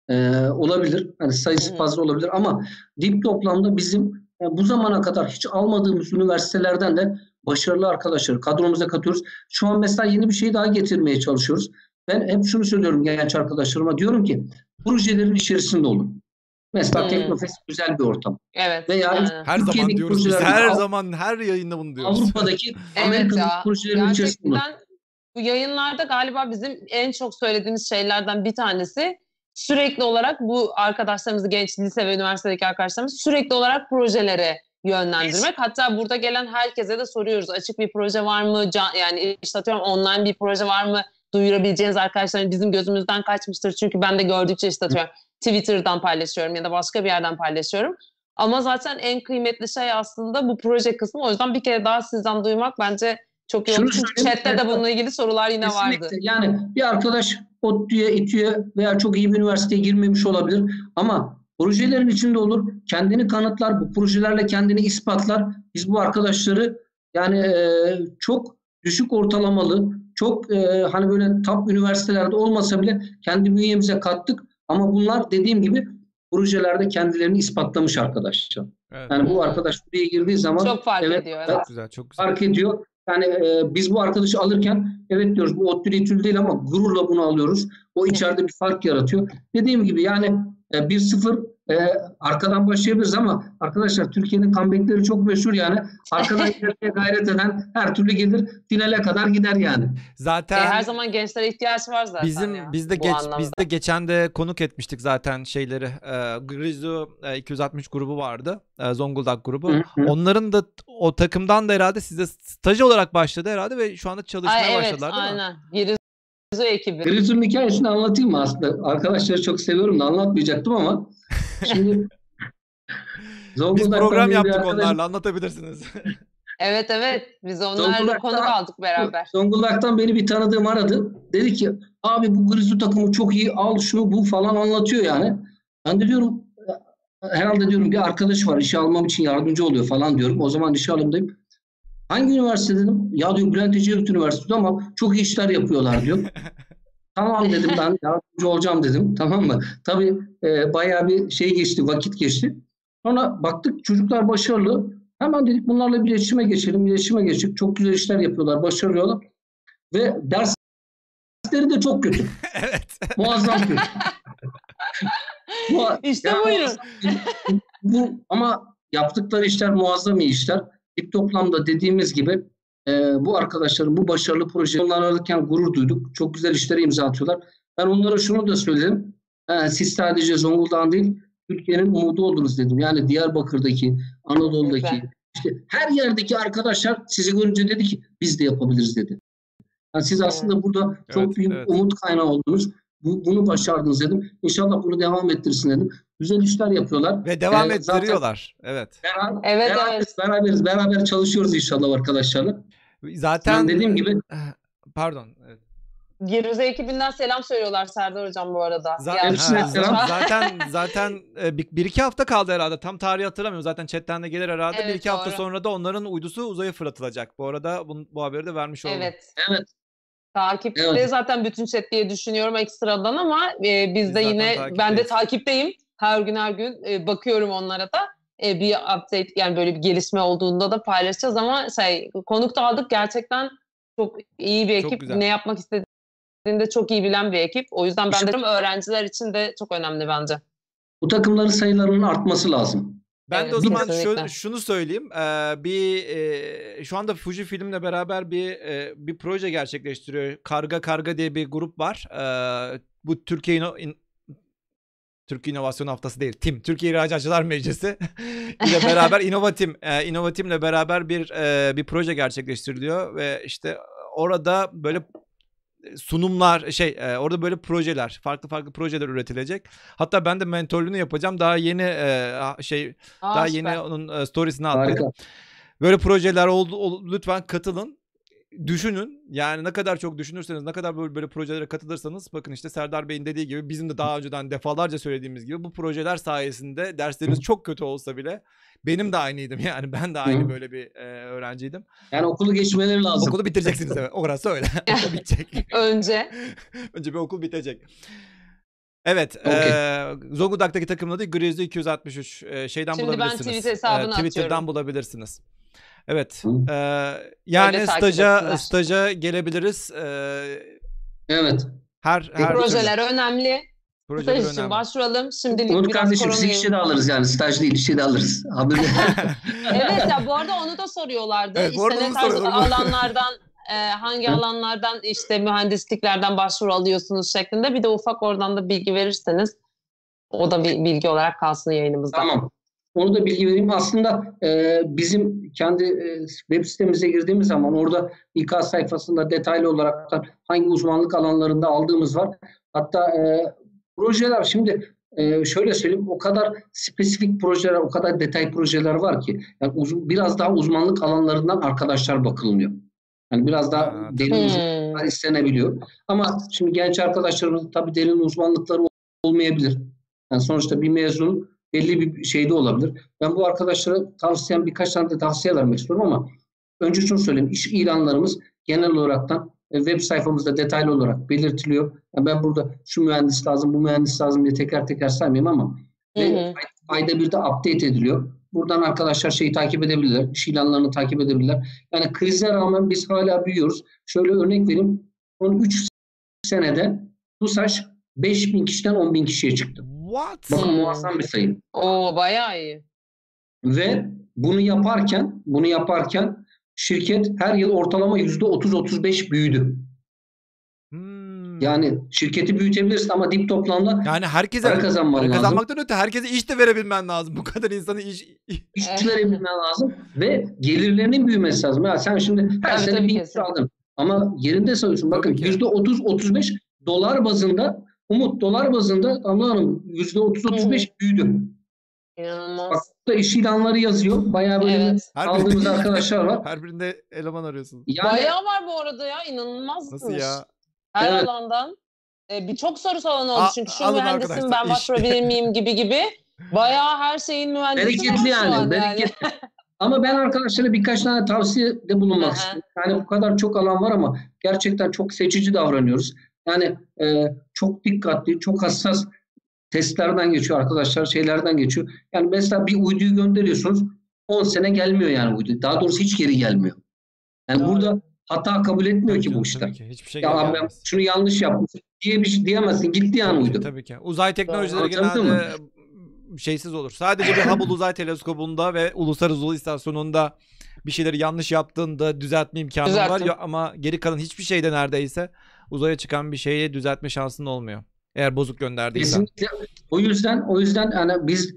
Ee, olabilir. Yani sayısı fazla olabilir ama dip toplamda bizim yani bu zamana kadar hiç almadığımız üniversitelerden de başarılı arkadaşlar kadromuza katıyoruz. Şu an mesela yeni bir şey daha getirmeye çalışıyoruz. Ben hep şunu söylüyorum genç arkadaşlarıma. Diyorum ki projelerin içerisinde olun. Mesela hmm. Teknofest güzel bir ortam. Evet. Veya yani, her zaman diyoruz biz her zaman her yayında bunu diyoruz. Avrupa'daki Amerika'daki evet projelerin içerisinde olun. Bu yayınlarda galiba bizim en çok söylediğimiz şeylerden bir tanesi sürekli olarak bu arkadaşlarımızı genç lise ve üniversitedeki arkadaşlarımız sürekli olarak projelere yönlendirmek. Hatta burada gelen herkese de soruyoruz. Açık bir proje var mı? Can, yani işte atıyorum online bir proje var mı? Duyurabileceğiniz arkadaşların bizim gözümüzden kaçmıştır. Çünkü ben de gördükçe işte atıyorum Twitter'dan paylaşıyorum ya da başka bir yerden paylaşıyorum. Ama zaten en kıymetli şey aslında bu proje kısmı. O yüzden bir kere daha sizden duymak bence çok iyi oldu. Çünkü chatte de bununla ilgili sorular yine Kesinlikle. vardı. Yani bir arkadaş ODTÜ'ye, İTÜ'ye veya çok iyi bir üniversiteye girmemiş olabilir. Ama projelerin içinde olur. Kendini kanıtlar. Bu projelerle kendini ispatlar. Biz bu arkadaşları yani çok düşük ortalamalı, çok e, hani böyle top üniversitelerde olmasa bile kendi bünyemize kattık. Ama bunlar dediğim gibi projelerde kendilerini ispatlamış arkadaşlar. Evet. Yani bu arkadaş buraya girdiği zaman çok fark evet, ediyor. Evet. Çok güzel, çok güzel. Fark ediyor. Yani e, biz bu arkadaşı alırken evet diyoruz bu ODTÜ İTÜ değil ama gururla bunu alıyoruz. O içeride bir fark yaratıyor. Dediğim gibi yani e, 1-0 e, arkadan başlayabiliriz ama arkadaşlar Türkiye'nin comebackleri çok meşhur yani. Arkadan gelmeye gayret eden her türlü gelir. Finale kadar gider yani. Zaten e, her zaman gençlere ihtiyaç var zaten. Bizim ya, biz de geç anlamda. biz de geçen de konuk etmiştik zaten şeyleri. E, Grizu e, 260 grubu vardı. E, Zonguldak grubu. Hı hı. Onların da o takımdan da herhalde size staj olarak başladı herhalde ve şu anda çalışmaya Ay, evet, başladılar değil aynen. mi? Grizu ekibi. Grizu'nun hikayesini anlatayım mı aslında? Arkadaşları çok seviyorum da anlatmayacaktım ama Şimdi Biz program yaptık arkadaş... onlarla anlatabilirsiniz. evet evet biz onlarla konu aldık beraber. Zonguldak'tan beni bir tanıdığım aradı. Dedi ki abi bu Grizu takımı çok iyi al şunu bu falan anlatıyor yani. Ben de diyorum herhalde diyorum bir arkadaş var işe almam için yardımcı oluyor falan diyorum. O zaman işe alımdayım. Hangi üniversite dedim? Ya diyor Bülent Ecevit Üniversitesi ama çok iyi işler yapıyorlar diyor. Tamam dedim ben yardımcı olacağım dedim. Tamam mı? Tabii e, bayağı bir şey geçti, vakit geçti. Sonra baktık çocuklar başarılı. Hemen dedik bunlarla bir iletişime geçelim. İletişime geçip çok güzel işler yapıyorlar, başarıyorlar. Ve dersleri de çok kötü. evet. Muazzam kötü. bu, işte yani, buyurun. bu, ama yaptıkları işler muazzam iyi işler. İlk toplamda dediğimiz gibi e, bu arkadaşların bu başarılı proje onları alırken gurur duyduk. Çok güzel işlere imza atıyorlar. Ben onlara şunu da söyledim. E, siz sadece Zonguldak'ın değil Türkiye'nin umudu oldunuz dedim. Yani Diyarbakır'daki, Anadolu'daki, işte her yerdeki arkadaşlar sizi görünce dedi ki biz de yapabiliriz dedi. Yani siz aslında burada çok evet, büyük evet. umut kaynağı oldunuz. Bu, bunu başardınız dedim. İnşallah bunu devam ettirsin dedim. Güzel işler yapıyorlar. Ve devam ee, ettiriyorlar. Evet. Beraber, evet, beraber, evet. beraberiz, beraber çalışıyoruz inşallah arkadaşlarla. Zaten yani dediğim gibi pardon. Evet. Geruze ekibinden selam söylüyorlar Serdar hocam bu arada. Zaten ha, selam. zaten zaten e, bir, bir iki hafta kaldı herhalde. Tam tarihi hatırlamıyorum. Zaten chatten de gelir herhalde. Evet, bir iki doğru. hafta sonra da onların uydusu uzaya fırlatılacak. Bu arada bu, bu haberi de vermiş oldum. Evet. Evet. Takipte evet. zaten bütün chat diye düşünüyorum ekstradan ama e, biz, biz yine ben de takipteyim. Her gün her gün e, bakıyorum onlara da e, bir update yani böyle bir gelişme olduğunda da paylaşacağız ama şey konuk da aldık gerçekten Çok iyi bir ekip. Ne yapmak istediğini de çok iyi bilen bir ekip. O yüzden ben dedim öğrenciler için de çok önemli bence. Bu takımların sayılarının artması lazım. Ben evet, de o zaman şu, şunu söyleyeyim. Ee, bir e, şu anda Fuji Film'le beraber bir e, bir proje gerçekleştiriyor. Karga Karga diye bir grup var. Ee, bu Türkiye in, Türkiye İnovasyon Haftası değil. TİM, Türkiye İhracatçılar Meclisi ile beraber İnovatim, e, İnovatim'le beraber bir e, bir proje gerçekleştiriliyor ve işte orada böyle sunumlar şey e, orada böyle projeler farklı farklı projeler üretilecek. Hatta ben de mentorluğunu yapacağım. Daha yeni e, şey Aa, daha süper. yeni onun e, storiesini attım. Böyle projeler oldu, oldu lütfen katılın düşünün. Yani ne kadar çok düşünürseniz, ne kadar böyle, böyle projelere katılırsanız bakın işte Serdar Bey'in dediği gibi bizim de daha önceden defalarca söylediğimiz gibi bu projeler sayesinde dersleriniz çok kötü olsa bile benim de aynıydım yani ben de aynı böyle bir e, öğrenciydim. Yani okulu geçmeleri lazım. Okulu bitireceksiniz evet. Orası öyle. Okul bitecek. Önce. Önce bir okul bitecek. Evet. Okay. E, Zonguldak'taki takımın adı Grizzly 263. E, şeyden Şimdi bulabilirsiniz. Şimdi ben tweet hesabını e, Twitter'dan atıyorum. bulabilirsiniz. Evet. E, yani Öyle staja staja gelebiliriz. E, evet. Her her projeler türlü. önemli. Projeler Staj için başvuralım. Şimdilik Unut biraz kardeşim siz işe de alırız yani. Staj değil işe de alırız. evet ya bu arada onu da soruyorlardı. Evet, işte ne tarz alanlardan e, hangi alanlardan işte mühendisliklerden başvuru alıyorsunuz şeklinde bir de ufak oradan da bilgi verirseniz o da bir bilgi olarak kalsın yayınımızda. Tamam. Onu da bilgi vereyim. Aslında e, bizim kendi e, web sitemize girdiğimiz zaman orada İK sayfasında detaylı olarak da hangi uzmanlık alanlarında aldığımız var. Hatta e, projeler şimdi e, şöyle söyleyeyim o kadar spesifik projeler, o kadar detay projeler var ki yani uzun, biraz daha uzmanlık alanlarından arkadaşlar bakılmıyor. Yani biraz daha derin uzmanlıklar hmm. istenebiliyor. Ama şimdi genç arkadaşlarımız tabii derin uzmanlıkları olmayabilir. Yani sonuçta bir mezun belli bir şeyde olabilir. Ben bu arkadaşlara tavsiyem birkaç tane de tavsiye vermek istiyorum ama önce şunu söyleyeyim. İş ilanlarımız genel olaraktan e, web sayfamızda detaylı olarak belirtiliyor. Yani ben burada şu mühendis lazım, bu mühendis lazım diye teker teker saymayayım ama hı hı. ayda bir de update ediliyor. Buradan arkadaşlar şeyi takip edebilirler, iş ilanlarını takip edebilirler. Yani krize rağmen biz hala büyüyoruz. Şöyle örnek vereyim. Son 3 senede TUSAŞ 5 bin kişiden 10 bin kişiye çıktı. What? Bakın hmm. muazzam bir sayı. Oo bayağı iyi. Ve bunu yaparken, bunu yaparken şirket her yıl ortalama yüzde 30-35 büyüdü. Hmm. Yani şirketi büyütebilirsin ama dip toplamda yani herkese para kazanman para kazanmaktan öte herkese iş de verebilmen lazım. Bu kadar insanı iş iş verebilmen lazım ve gelirlerinin büyümesi lazım. Ya sen şimdi her evet, sene bir iş aldın ama yerinde sayıyorsun. Bakın yüzde 30-35 dolar bazında Umut dolar bazında Damla Hanım %30-35 büyüdü. İnanılmaz. Bak da iş ilanları yazıyor. Bayağı böyle evet. aldığımız arkadaşlar var. Her birinde eleman arıyorsunuz. Yani, Bayağı var bu arada ya. İnanılmaz. Nasıl ya? Her evet. alandan. Ee, Birçok soru soran oldu. A, Çünkü şu mühendisim ben başvurabilir miyim gibi gibi. Bayağı her şeyin mühendisi Bereketli yani. Bereketli. Yani. ama ben arkadaşlara birkaç tane tavsiyede bulunmak istiyorum. Yani bu kadar çok alan var ama gerçekten çok seçici davranıyoruz. Yani e, çok dikkatli, çok hassas testlerden geçiyor arkadaşlar, şeylerden geçiyor. Yani mesela bir uyduyu gönderiyorsunuz, 10 sene gelmiyor yani uydu. Daha doğrusu hiç geri gelmiyor. Yani Doğru. burada hata kabul etmiyor tabii ki bu işler. Ki. Hiçbir şey ya ben şunu yanlış yapmışım diye bir şey diyemezsin. Gitti yani uydu. Tabii ki. Uzay teknolojileri genelde şeysiz olur. Sadece bir Hubble uzay teleskobunda ve uluslararası uzay istasyonunda bir şeyleri yanlış yaptığında düzeltme imkanı var ama geri kalan hiçbir şeyde neredeyse uzaya çıkan bir şeyi düzeltme şansın olmuyor. Eğer bozuk gönderdiysen. Kesinlikle. O yüzden o yüzden hani biz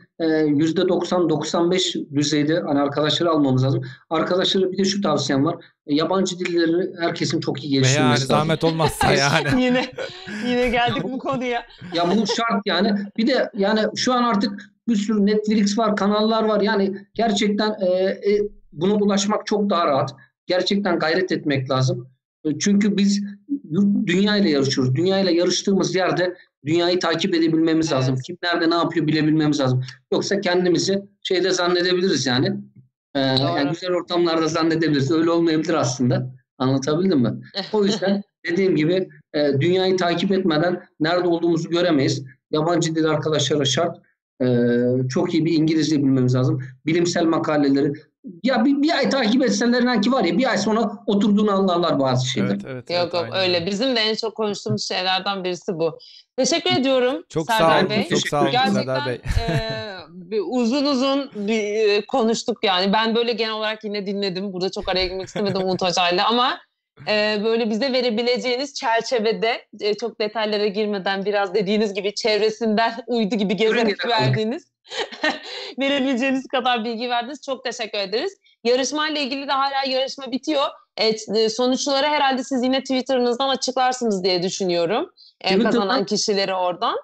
yüzde 90-95 düzeyde hani arkadaşları almamız lazım. Arkadaşlara bir de şu tavsiyem var. E, yabancı dilleri herkesin çok iyi geliştirmesi yani, lazım. Zahmet olmazsa yani. yine yine geldik bu konuya. Ya bu şart yani. Bir de yani şu an artık bir sürü Netflix var, kanallar var. Yani gerçekten e, e, buna ulaşmak çok daha rahat. Gerçekten gayret etmek lazım. E, çünkü biz dünya ile yarışıyoruz. Dünya ile yarıştığımız yerde dünyayı takip edebilmemiz evet. lazım. Kim nerede ne yapıyor bilebilmemiz lazım. Yoksa kendimizi şeyde zannedebiliriz yani. Ee, yani güzel ortamlarda zannedebiliriz. Öyle olmayabilir aslında. Anlatabildim mi? O yüzden dediğim gibi e, dünyayı takip etmeden nerede olduğumuzu göremeyiz. Yabancı dil arkadaşlara şart. E, çok iyi bir İngilizce bilmemiz lazım. Bilimsel makaleleri ya bir, bir ay takip etseler ki var ya bir ay sonra oturduğunu anlarlar bazı şeyler. Evet, evet, Yok evet, yok aynen öyle. Bizim de en çok konuştuğumuz şeylerden birisi bu. Teşekkür ediyorum Çok Serdar sağ olun. Bey. Çok sağ olun Serdar Gerçekten Bey. e, bir uzun uzun bir e, konuştuk yani. Ben böyle genel olarak yine dinledim. Burada çok araya girmek istemedim Umut Hoca'yla ama e, böyle bize verebileceğiniz çerçevede e, çok detaylara girmeden biraz dediğiniz gibi çevresinden uydu gibi gezerek verdiğiniz verebileceğiniz kadar bilgi verdiniz. Çok teşekkür ederiz. Yarışmayla ilgili de hala yarışma bitiyor. Evet, e, sonuçları herhalde siz yine Twitter'ınızdan açıklarsınız diye düşünüyorum. E, Twitter'dan- kazanan kişileri oradan.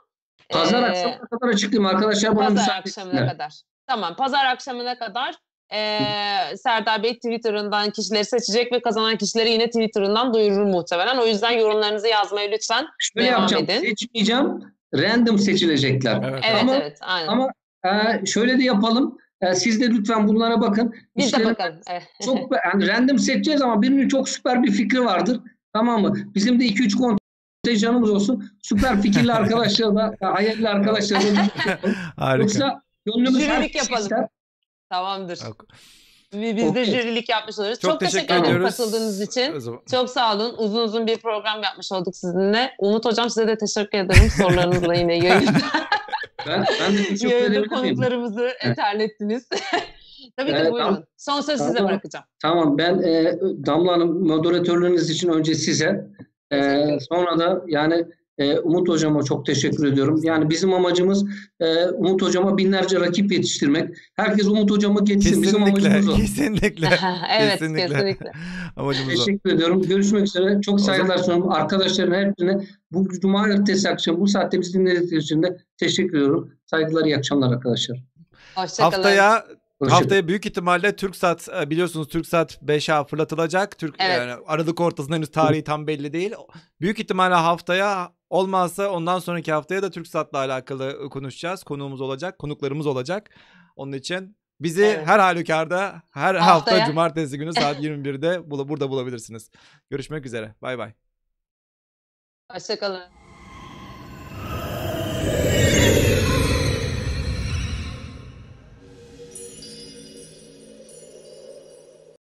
Pazar Ee, akşamına kadar açıklayayım arkadaşlar bana Pazar müsaade akşamına etsinler. kadar. Tamam pazar akşamına kadar eee, Serdar Bey Twitter'ından kişileri seçecek ve kazanan kişileri yine Twitter'ından duyurur muhtemelen. O yüzden yorumlarınızı yazmayı lütfen. Şöyle Devam yapacağım. edin. Seçmeyeceğim. Random seçilecekler. Evet. Evet Ama- evet aynen. Ama e, şöyle de yapalım. E, siz de lütfen bunlara bakın. Biz de bakalım. Evet. Çok yani random seçeceğiz ama birinin çok süper bir fikri vardır. Tamam mı? Bizim de 2-3 kontenjanımız olsun. Süper fikirli arkadaşlar da, hayalli arkadaşlar da Harika. Yoksa gönlümüz her Jürilik yapalım. ister. Tamamdır. Biz de jürilik yapmış oluruz. Çok, Çok, teşekkür, teşekkür ederim ediyoruz. katıldığınız için. Çok sağ olun. Uzun uzun bir program yapmış olduk sizinle. Umut Hocam size de teşekkür ederim. Sorularınızla yine yayında. Ben, ben de teşekkür Yayında konuklarımızı terlettiniz. Tabii ki Evet, buyurun. Son söz size bırakacağım. Tamam ben e, Damla Hanım moderatörlüğünüz için önce size e, sonra da yani e, Umut Hocama çok teşekkür ediyorum. Yani bizim amacımız e, Umut Hocama binlerce rakip yetiştirmek. Herkes Umut Hocama geçsin. Bizim Kesinlikle. amacımız o. Kesinlikle. evet Kesinlikle. kesinlikle. Amacımız o. Teşekkür ediyorum. Görüşmek üzere. Çok saygılar sunuyorum. Arkadaşların hepsine bu cumartesi akşam bu saatte bizi dinledikleri için de teşekkür ediyorum. Saygılar, iyi akşamlar arkadaşlar. Hoşçakalın. Haftaya. Haftaya büyük ihtimalle TürkSat e, biliyorsunuz TürkSat 5A fırlatılacak. Türk Evet. yani Aralık ortasında henüz tarihi tam belli değil. Büyük ihtimalle haftaya olmazsa ondan sonraki haftaya da TürkSat'la alakalı konuşacağız. Konuğumuz olacak, konuklarımız olacak. Onun için bizi Evet. her halükarda her hafta Haftaya. cumartesi günü saat 21'de bula- burada bulabilirsiniz. Görüşmek üzere. Bay bay. Hoşçakalın.